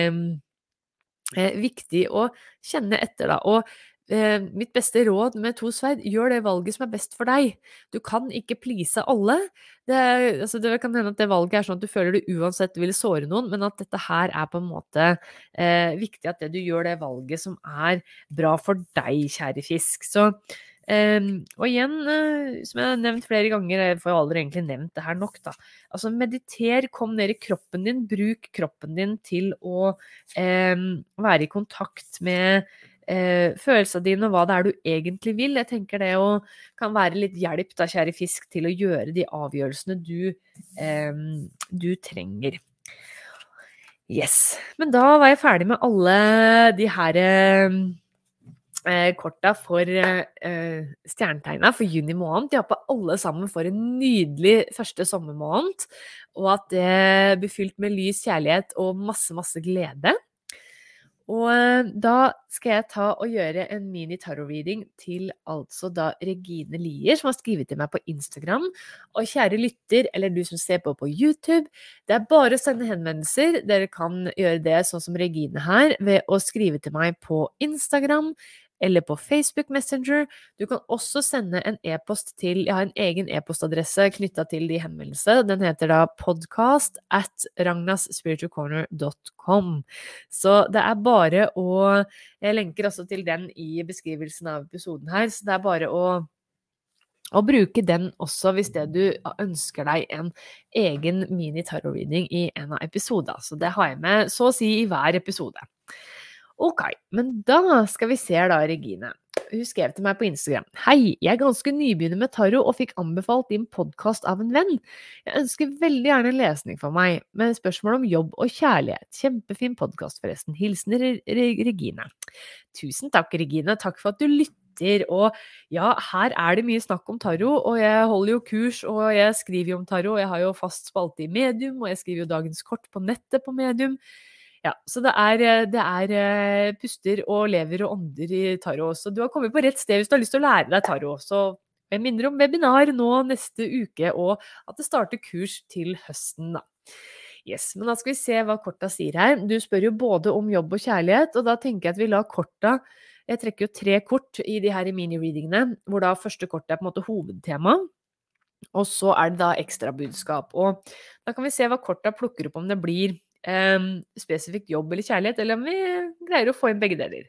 A: eh, viktig å kjenne etter, da. Og eh, mitt beste råd med to sverd, gjør det valget som er best for deg. Du kan ikke please alle. Det, altså, det kan hende at det valget er sånn at du føler du uansett vil såre noen, men at dette her er på en måte eh, viktig at det du gjør det valget som er bra for deg, kjære fisk. Så Um, og igjen, uh, som jeg har nevnt flere ganger, jeg får jo aldri egentlig nevnt det her nok, da. Altså mediter, kom ned i kroppen din, bruk kroppen din til å um, være i kontakt med uh, følelsene dine og hva det er du egentlig vil. Jeg tenker det å, kan være litt hjelp, da, kjære fisk, til å gjøre de avgjørelsene du, um, du trenger. Yes. Men da var jeg ferdig med alle de her eh, korta for eh, stjernetegna for juni måned. De håper alle sammen får en nydelig første sommermåned, og at det blir fylt med lys, kjærlighet og masse, masse glede. Og eh, da skal jeg ta og gjøre en mini-tarot-reading til altså da Regine Lier, som har skrevet til meg på Instagram. Og kjære lytter, eller du som ser på på YouTube, det er bare å sende henvendelser. Dere kan gjøre det sånn som Regine her, ved å skrive til meg på Instagram eller på Facebook Messenger. Du kan også sende en e-post til Jeg har en egen e-postadresse knytta til de henvendelsene. Den heter da podcast at ragnasspiritualcorner.com. Så det er bare å Jeg lenker også til den i beskrivelsen av episoden her, så det er bare å og bruke den også hvis det du ønsker deg en egen mini-tarot-reading i en av episodene. Så det har jeg med så å si i hver episode. Ok, men da skal vi se da, Regine. Hun skrev til meg på Instagram. Hei, jeg er ganske nybegynner med tarot og fikk anbefalt din podkast av en venn. Jeg ønsker veldig gjerne en lesning for meg, med spørsmål om jobb og kjærlighet. Kjempefin podkast, forresten. Hilsen Regine. Tusen takk, Regine. Takk for at du lytter. Og ja, her er det mye snakk om tarot, og jeg holder jo kurs, og jeg skriver jo om tarot. Jeg har jo fast spalte i Medium, og jeg skriver jo dagens kort på nettet på Medium. Ja, så det er, eh, det er, puster og lever og ånder i tarot. Så du har kommet på rett sted hvis du har lyst til å lære deg tarot. Så Jeg minner om webinar nå neste uke, og at det starter kurs til høsten, da. Yes, men da skal vi se hva korta sier her. Du spør jo både om jobb og kjærlighet, og da tenker jeg at vi lar korta Jeg trekker jo tre kort i de her mini-readingene, hvor da første kort er på en måte hovedtema. Og så er det da ekstrabudskap. Og da kan vi se hva korta plukker opp om det blir eh, spesifikt jobb eller kjærlighet, eller om vi greier å få inn begge deler.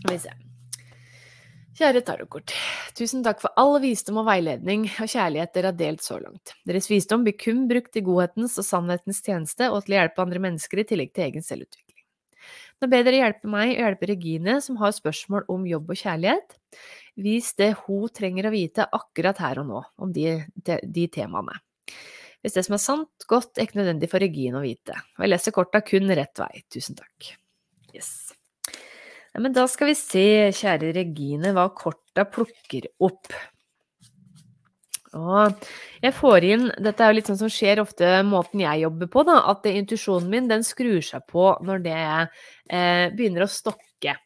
A: Skal vi se. Kjære tarotkort. Tusen takk for all visdom og veiledning og kjærlighet dere har delt så langt. Deres visdom blir kun brukt i godhetens og sannhetens tjeneste og til å hjelpe andre mennesker i tillegg til egen selvutvikling. Nå ber dere hjelpe meg og hjelpe Regine, som har spørsmål om jobb og kjærlighet. Vis det hun trenger å vite akkurat her og nå om de, de, de temaene. Hvis det som er sant, godt, er ikke nødvendig for Regine å vite. Og jeg leser korta kun rett vei. Tusen takk. Yes. Men da skal vi se, kjære Regine, hva korta plukker opp. Og jeg får inn Dette er jo litt sånn som skjer ofte måten jeg jobber på, da. At intuisjonen min den skrur seg på når det eh, begynner å stokke.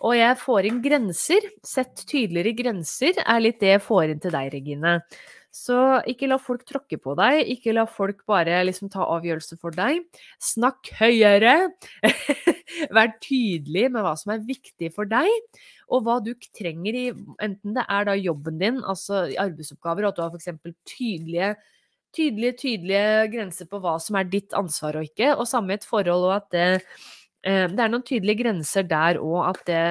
A: Og jeg får inn grenser. Sett tydeligere grenser er litt det jeg får inn til deg, Regine. Så ikke la folk tråkke på deg, ikke la folk bare liksom ta avgjørelser for deg. Snakk høyere! Vær tydelig med hva som er viktig for deg, og hva du trenger i Enten det er da jobben din, altså arbeidsoppgaver, og at du har f.eks. tydelige tydelige, tydelige grenser på hva som er ditt ansvar og ikke, og samme i et forhold, og at det, det er noen tydelige grenser der òg, at det,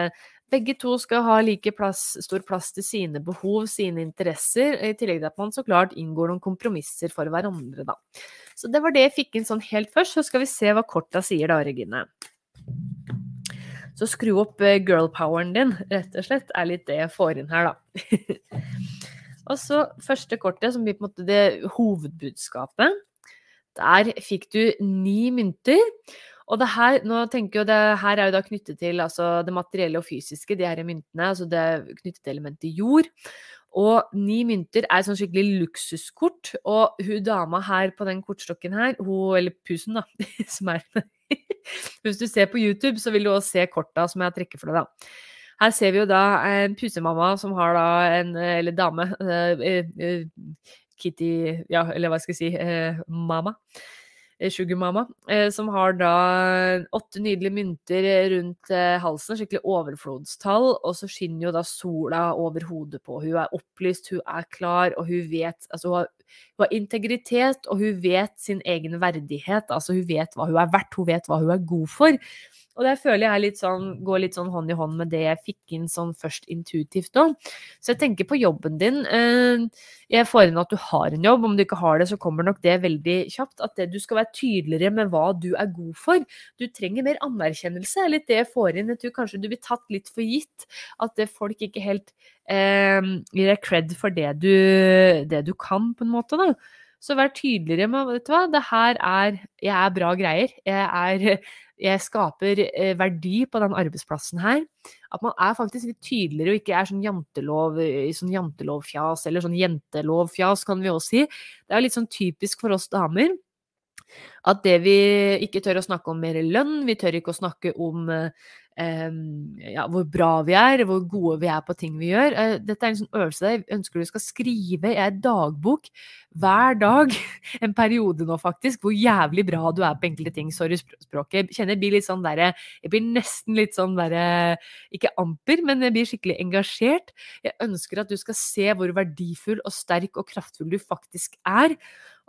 A: begge to skal ha like plass, stor plass til sine behov, sine interesser, i tillegg til at man så klart inngår noen kompromisser for hverandre, da. Så det var det jeg fikk inn sånn helt først, så skal vi se hva korta sier da, Regine. Så skru opp eh, girlpoweren din, rett og slett, er litt det jeg får inn her, da. og så første kortet, som blir på en måte det hovedbudskapet. Der fikk du ni mynter. Og det her, nå tenker jeg det her er jo da knyttet til altså, det materielle og fysiske, de her myntene. altså Det er knyttet til elementet jord. Og ni mynter er sånn skikkelig luksuskort. Og hun dama her på den kortstokken her, hun, eller pusen, da, som er Hvis du ser på YouTube, så vil du også se korta som jeg trekker for deg, da. Her ser vi jo da en pusemamma som har da en Eller dame. Uh, uh, Kitty Ja, eller hva skal jeg si? Mamma. Eh, Sugarmama, eh, som har da åtte nydelige mynter rundt eh, halsen, skikkelig overflodstall, og så skinner jo da sola over hodet på. Hun er opplyst, hun er klar, og hun vet Altså, hun har, hun har integritet, og hun vet sin egen verdighet. Altså, hun vet hva hun er verdt, hun vet hva hun er god for. Og det føler jeg litt sånn, går litt sånn hånd i hånd med det jeg fikk inn sånn først intuitivt nå. Så jeg tenker på jobben din. Eh, jeg får inn at du har en jobb. Om du ikke har det, så kommer nok det veldig kjapt. At det, du skal være tydeligere med hva du er god for. Du trenger mer anerkjennelse, er litt det jeg får inn. Jeg tror kanskje du blir tatt litt for gitt. At folk ikke helt eh, gir deg cred for det du, det du kan, på en måte. da. Så vær tydeligere med vet du hva, det her er Jeg er bra greier. Jeg, er, jeg skaper eh, verdi på den arbeidsplassen her. At man er faktisk litt tydeligere og ikke er sånn jantelov, sånn jantelovfjas, eller sånn jentelovfjas, kan vi også si. Det er litt sånn typisk for oss damer. At det vi ikke tør å snakke om mer lønn, vi tør ikke å snakke om ja, hvor bra vi er, hvor gode vi er på ting vi gjør. Eh, dette er en sånn øvelse jeg ønsker du skal skrive i ei dagbok hver dag en periode nå, faktisk, hvor jævlig bra du er på enkelte ting. Sorry språket. Jeg kjenner jeg blir litt sånn derre Jeg blir nesten litt sånn derre Ikke amper, men jeg blir skikkelig engasjert. Jeg ønsker at du skal se hvor verdifull og sterk og kraftfull du faktisk er.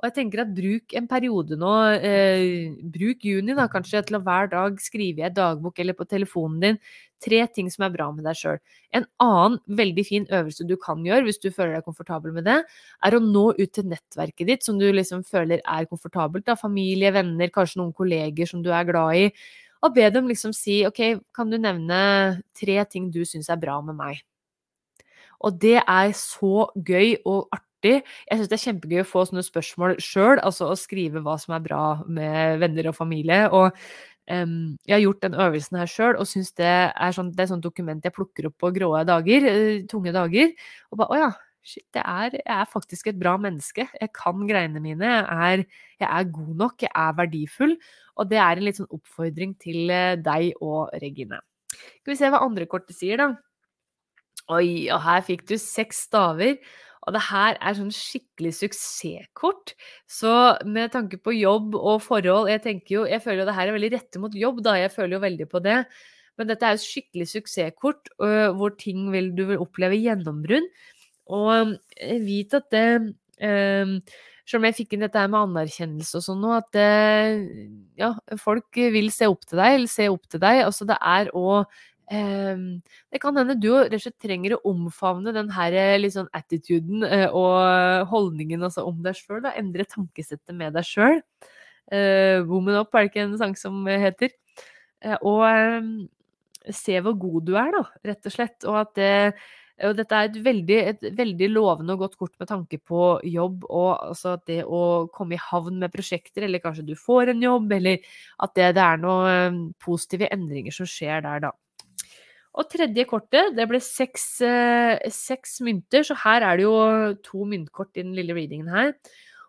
A: Og jeg tenker at bruk en periode nå, eh, bruk juni da kanskje til å hver dag skrive i en dagbok eller på telefonen din tre ting som er bra med deg sjøl. En annen veldig fin øvelse du kan gjøre hvis du føler deg komfortabel med det, er å nå ut til nettverket ditt som du liksom føler er komfortabelt. da, Familie, venner, kanskje noen kolleger som du er glad i. Og be dem liksom si ok, kan du nevne tre ting du syns er bra med meg? Og det er så gøy og artig artig. Jeg syns det er kjempegøy å få sånne spørsmål sjøl, altså å skrive hva som er bra med venner og familie. Og um, jeg har gjort den øvelsen her sjøl og syns det er sånn, det er sånn dokument jeg plukker opp på grå dager, uh, tunge dager. Og bare å ja, shit, er, jeg er, faktisk et bra menneske. Jeg kan greiene mine. Jeg er, jeg er, god nok. Jeg er verdifull. Og det er en litt sånn oppfordring til eh, deg og Regine. Skal vi se hva andre kortet sier, da. Oi, og her fikk du seks staver. Og det her er sånn skikkelig suksesskort. Så med tanke på jobb og forhold Jeg tenker jo, jeg føler jo det her er veldig rette mot jobb, da. Jeg føler jo veldig på det. Men dette er jo skikkelig suksesskort, øh, hvor ting vil, du vil oppleve gjennombrudd. Og øh, vit at det øh, Selv om jeg fikk inn dette her med anerkjennelse og sånn nå, at det, ja, folk vil se opp til deg, eller se opp til deg. Altså det er òg det kan hende du rett og slett trenger å omfavne den her sånn attituden uh, og holdningen altså, om deg sjøl. Endre tankesettet med deg sjøl. Uh, Woman Up er det ikke en sang som heter. Og um, se hvor god du er, da, rett og slett. Og at det og dette er et veldig, et veldig, lovende og godt kort med tanke på jobb og altså det å komme i havn med prosjekter, eller kanskje du får en jobb, eller at det, det er noen positive endringer som skjer der, da. Og tredje kortet, det ble seks, eh, seks, mynter, så her er det jo to myntkort i den lille readingen her.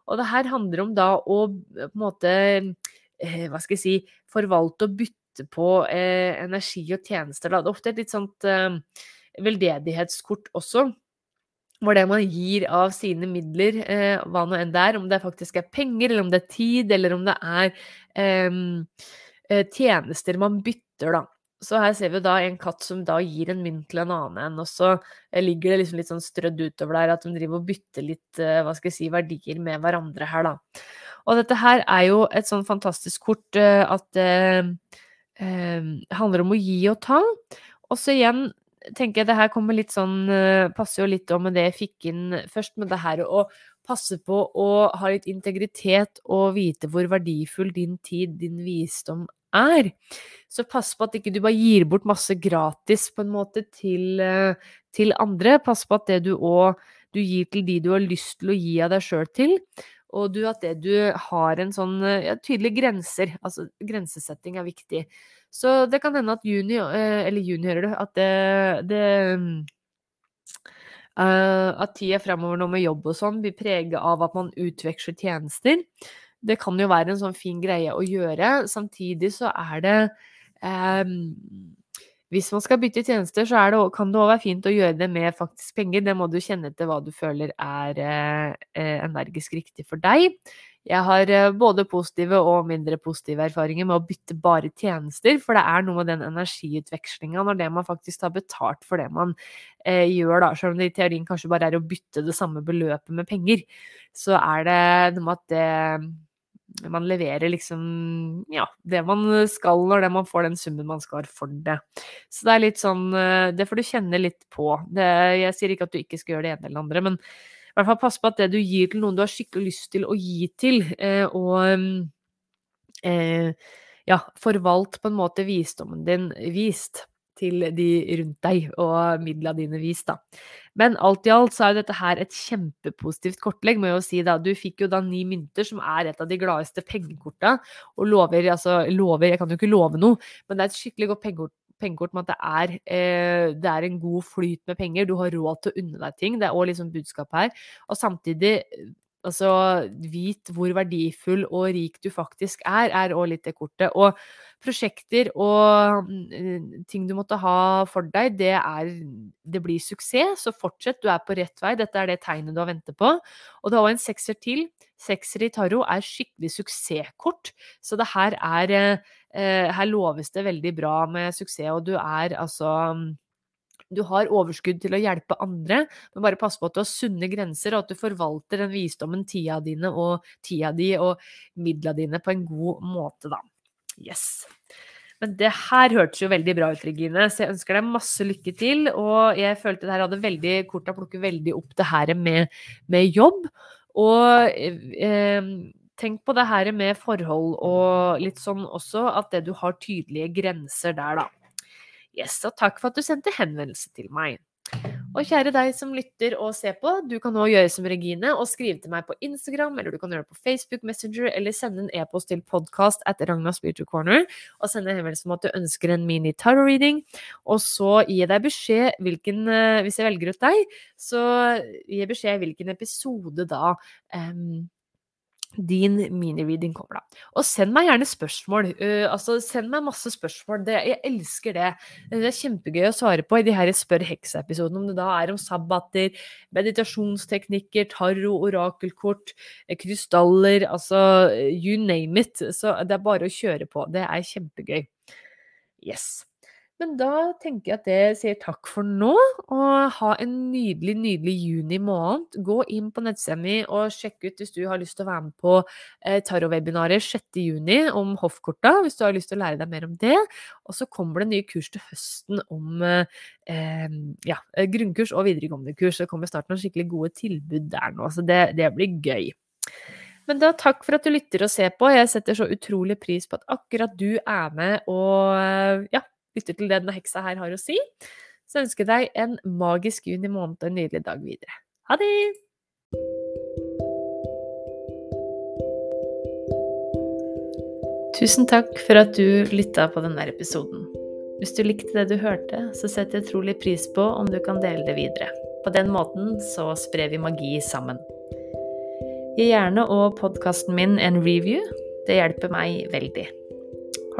A: Og det her handler om da å på en måte eh, Hva skal jeg si Forvalte og bytte på eh, energi og tjenester. Det er ofte et litt sånt eh, veldedighetskort også. Hvor det man gir av sine midler, eh, hva nå enn det er, om det faktisk er penger, eller om det er tid, eller om det er eh, tjenester man bytter, da. Så her ser vi da en katt som da gir en mynt til en annen en, og så eh, ligger det liksom litt sånn strødd utover der at de driver og bytter litt eh, hva skal jeg si, verdier med hverandre her, da. Og dette her er jo et sånn fantastisk kort eh, at det handler om å gi og ta. Og så igjen tenker jeg det her kommer litt sånn Passer jo litt om med det jeg fikk inn først, med det her å passe på å ha litt integritet og vite hvor verdifull din tid, din visdom er. Så pass på at ikke du bare gir bort masse gratis på en måte til, eh, til andre. Pass på at det du òg du gir til de du har lyst til å gi av deg sjøl til. Og du, at det du har en sånn eh, ja, tydelige grenser. Altså grensesetting er viktig. Så det kan hende at juni, eh, eller juni hører du, at det, det Uh, at tida fremover nå med jobb og sånn blir preget av at man utveksler tjenester det kan jo være en sånn fin greie å gjøre. Samtidig så er det um, Hvis man skal bytte tjenester, så det, kan det òg være fint å gjøre det med faktisk penger. Det må du kjenne til hva du føler er eh energisk riktig for deg. Jeg har eh, både positive og mindre positive erfaringer med å bytte bare tjenester, for det er noe med den energiutvekslinga når det man faktisk har betalt for det man eh, gjør, da, selv om det i teorien kanskje bare er å bytte det samme beløpet med penger, så er det noe med at det man leverer liksom ja, det man skal når man får den summen man skal for det. Så det er litt sånn eh, Det får du kjenne litt på. Det, jeg sier ikke at du ikke skal gjøre det ene eller det andre, men i hvert fall passe på at det du gir til noen du har skikkelig lyst til å gi til, eh, og eh, ja, forvalt på en måte visdommen din vist til de rundt deg, og midla dine vist, da. Men alt i alt så er jo dette her et kjempepositivt kortlegg, må jeg jo si da. Du fikk jo da ni mynter, som er et av de gladeste pengekorta, og lover, altså lover Jeg kan jo ikke love noe, men det er et skikkelig godt pengekort pengekort med at det er, eh, det er, en god flyt med penger. Du har råd til å unne deg ting. Det er òg liksom budskapet her. Og samtidig Altså, vit hvor verdifull og rik du faktisk er, er òg litt det kortet. Og prosjekter og mm, ting du måtte ha for deg, det er Det blir suksess, så fortsett, du er på rett vei. Dette er det tegnet du har ventet på. Og du har òg en sekser til. Sekser i tarot er skikkelig suksesskort, så det her er eh, Her loves det veldig bra med suksess, og du er altså du har overskudd til å hjelpe andre, men bare pass på at du har sunne grenser, og at du forvalter den visdommen, tida dine og tida di og midla dine på en god måte, da. Yes. Men det her hørtes jo veldig bra ut, Regine, så jeg ønsker deg masse lykke til. Og jeg følte det her hadde veldig kort å veldig opp det her med, med jobb. Og eh, tenk på det her med forhold og litt sånn også, at det du har tydelige grenser der, da. Yes, og takk for at du sendte henvendelse til meg. Og kjære deg som lytter og ser på, du kan nå gjøre som Regine og skrive til meg på Instagram, eller du kan gjøre det på Facebook Messenger, eller sende en e-post til podcast at Ragnas Beauty Corner, og sende henvendelse om at du ønsker en mini tarot reading. Og så jeg deg beskjed hvilken eh, Hvis jeg velger ut deg, så gir jeg beskjed hvilken episode da um, din mini-reading kommer, da. Og send meg gjerne spørsmål. Uh, altså, send meg masse spørsmål. Det, jeg elsker det. Det er kjempegøy å svare på i de her Spør heksa-episodene, om det da er om sabbater, meditasjonsteknikker, tarro, orakelkort, eh, krystaller, altså you name it. Så det er bare å kjøre på. Det er kjempegøy. Yes. Men da tenker jeg at det sier takk for nå, og ha en nydelig, nydelig juni måned. Gå inn på nettsida mi og sjekk ut hvis du har lyst til å være med på eh, tarotwebinaret 6.6 om hoffkorta, hvis du har lyst til å lære deg mer om det. Og så kommer det nye kurs til høsten om eh, ja, grunnkurs og videregående kurs. Det kommer snart noen skikkelig gode tilbud der nå, så det, det blir gøy. Men da takk for at du lytter og ser på. Jeg setter så utrolig pris på at akkurat du er med og ja, lytter til det denne heksa her har å si. Så ønsker jeg deg en magisk juni måned og en nydelig dag videre. Ha det! Tusen takk for at du lytta på denne episoden. Hvis du likte det du hørte, så setter jeg utrolig pris på om du kan dele det videre. På den måten så sprer vi magi sammen. Gi gjerne og podkasten min en review. Det hjelper meg veldig.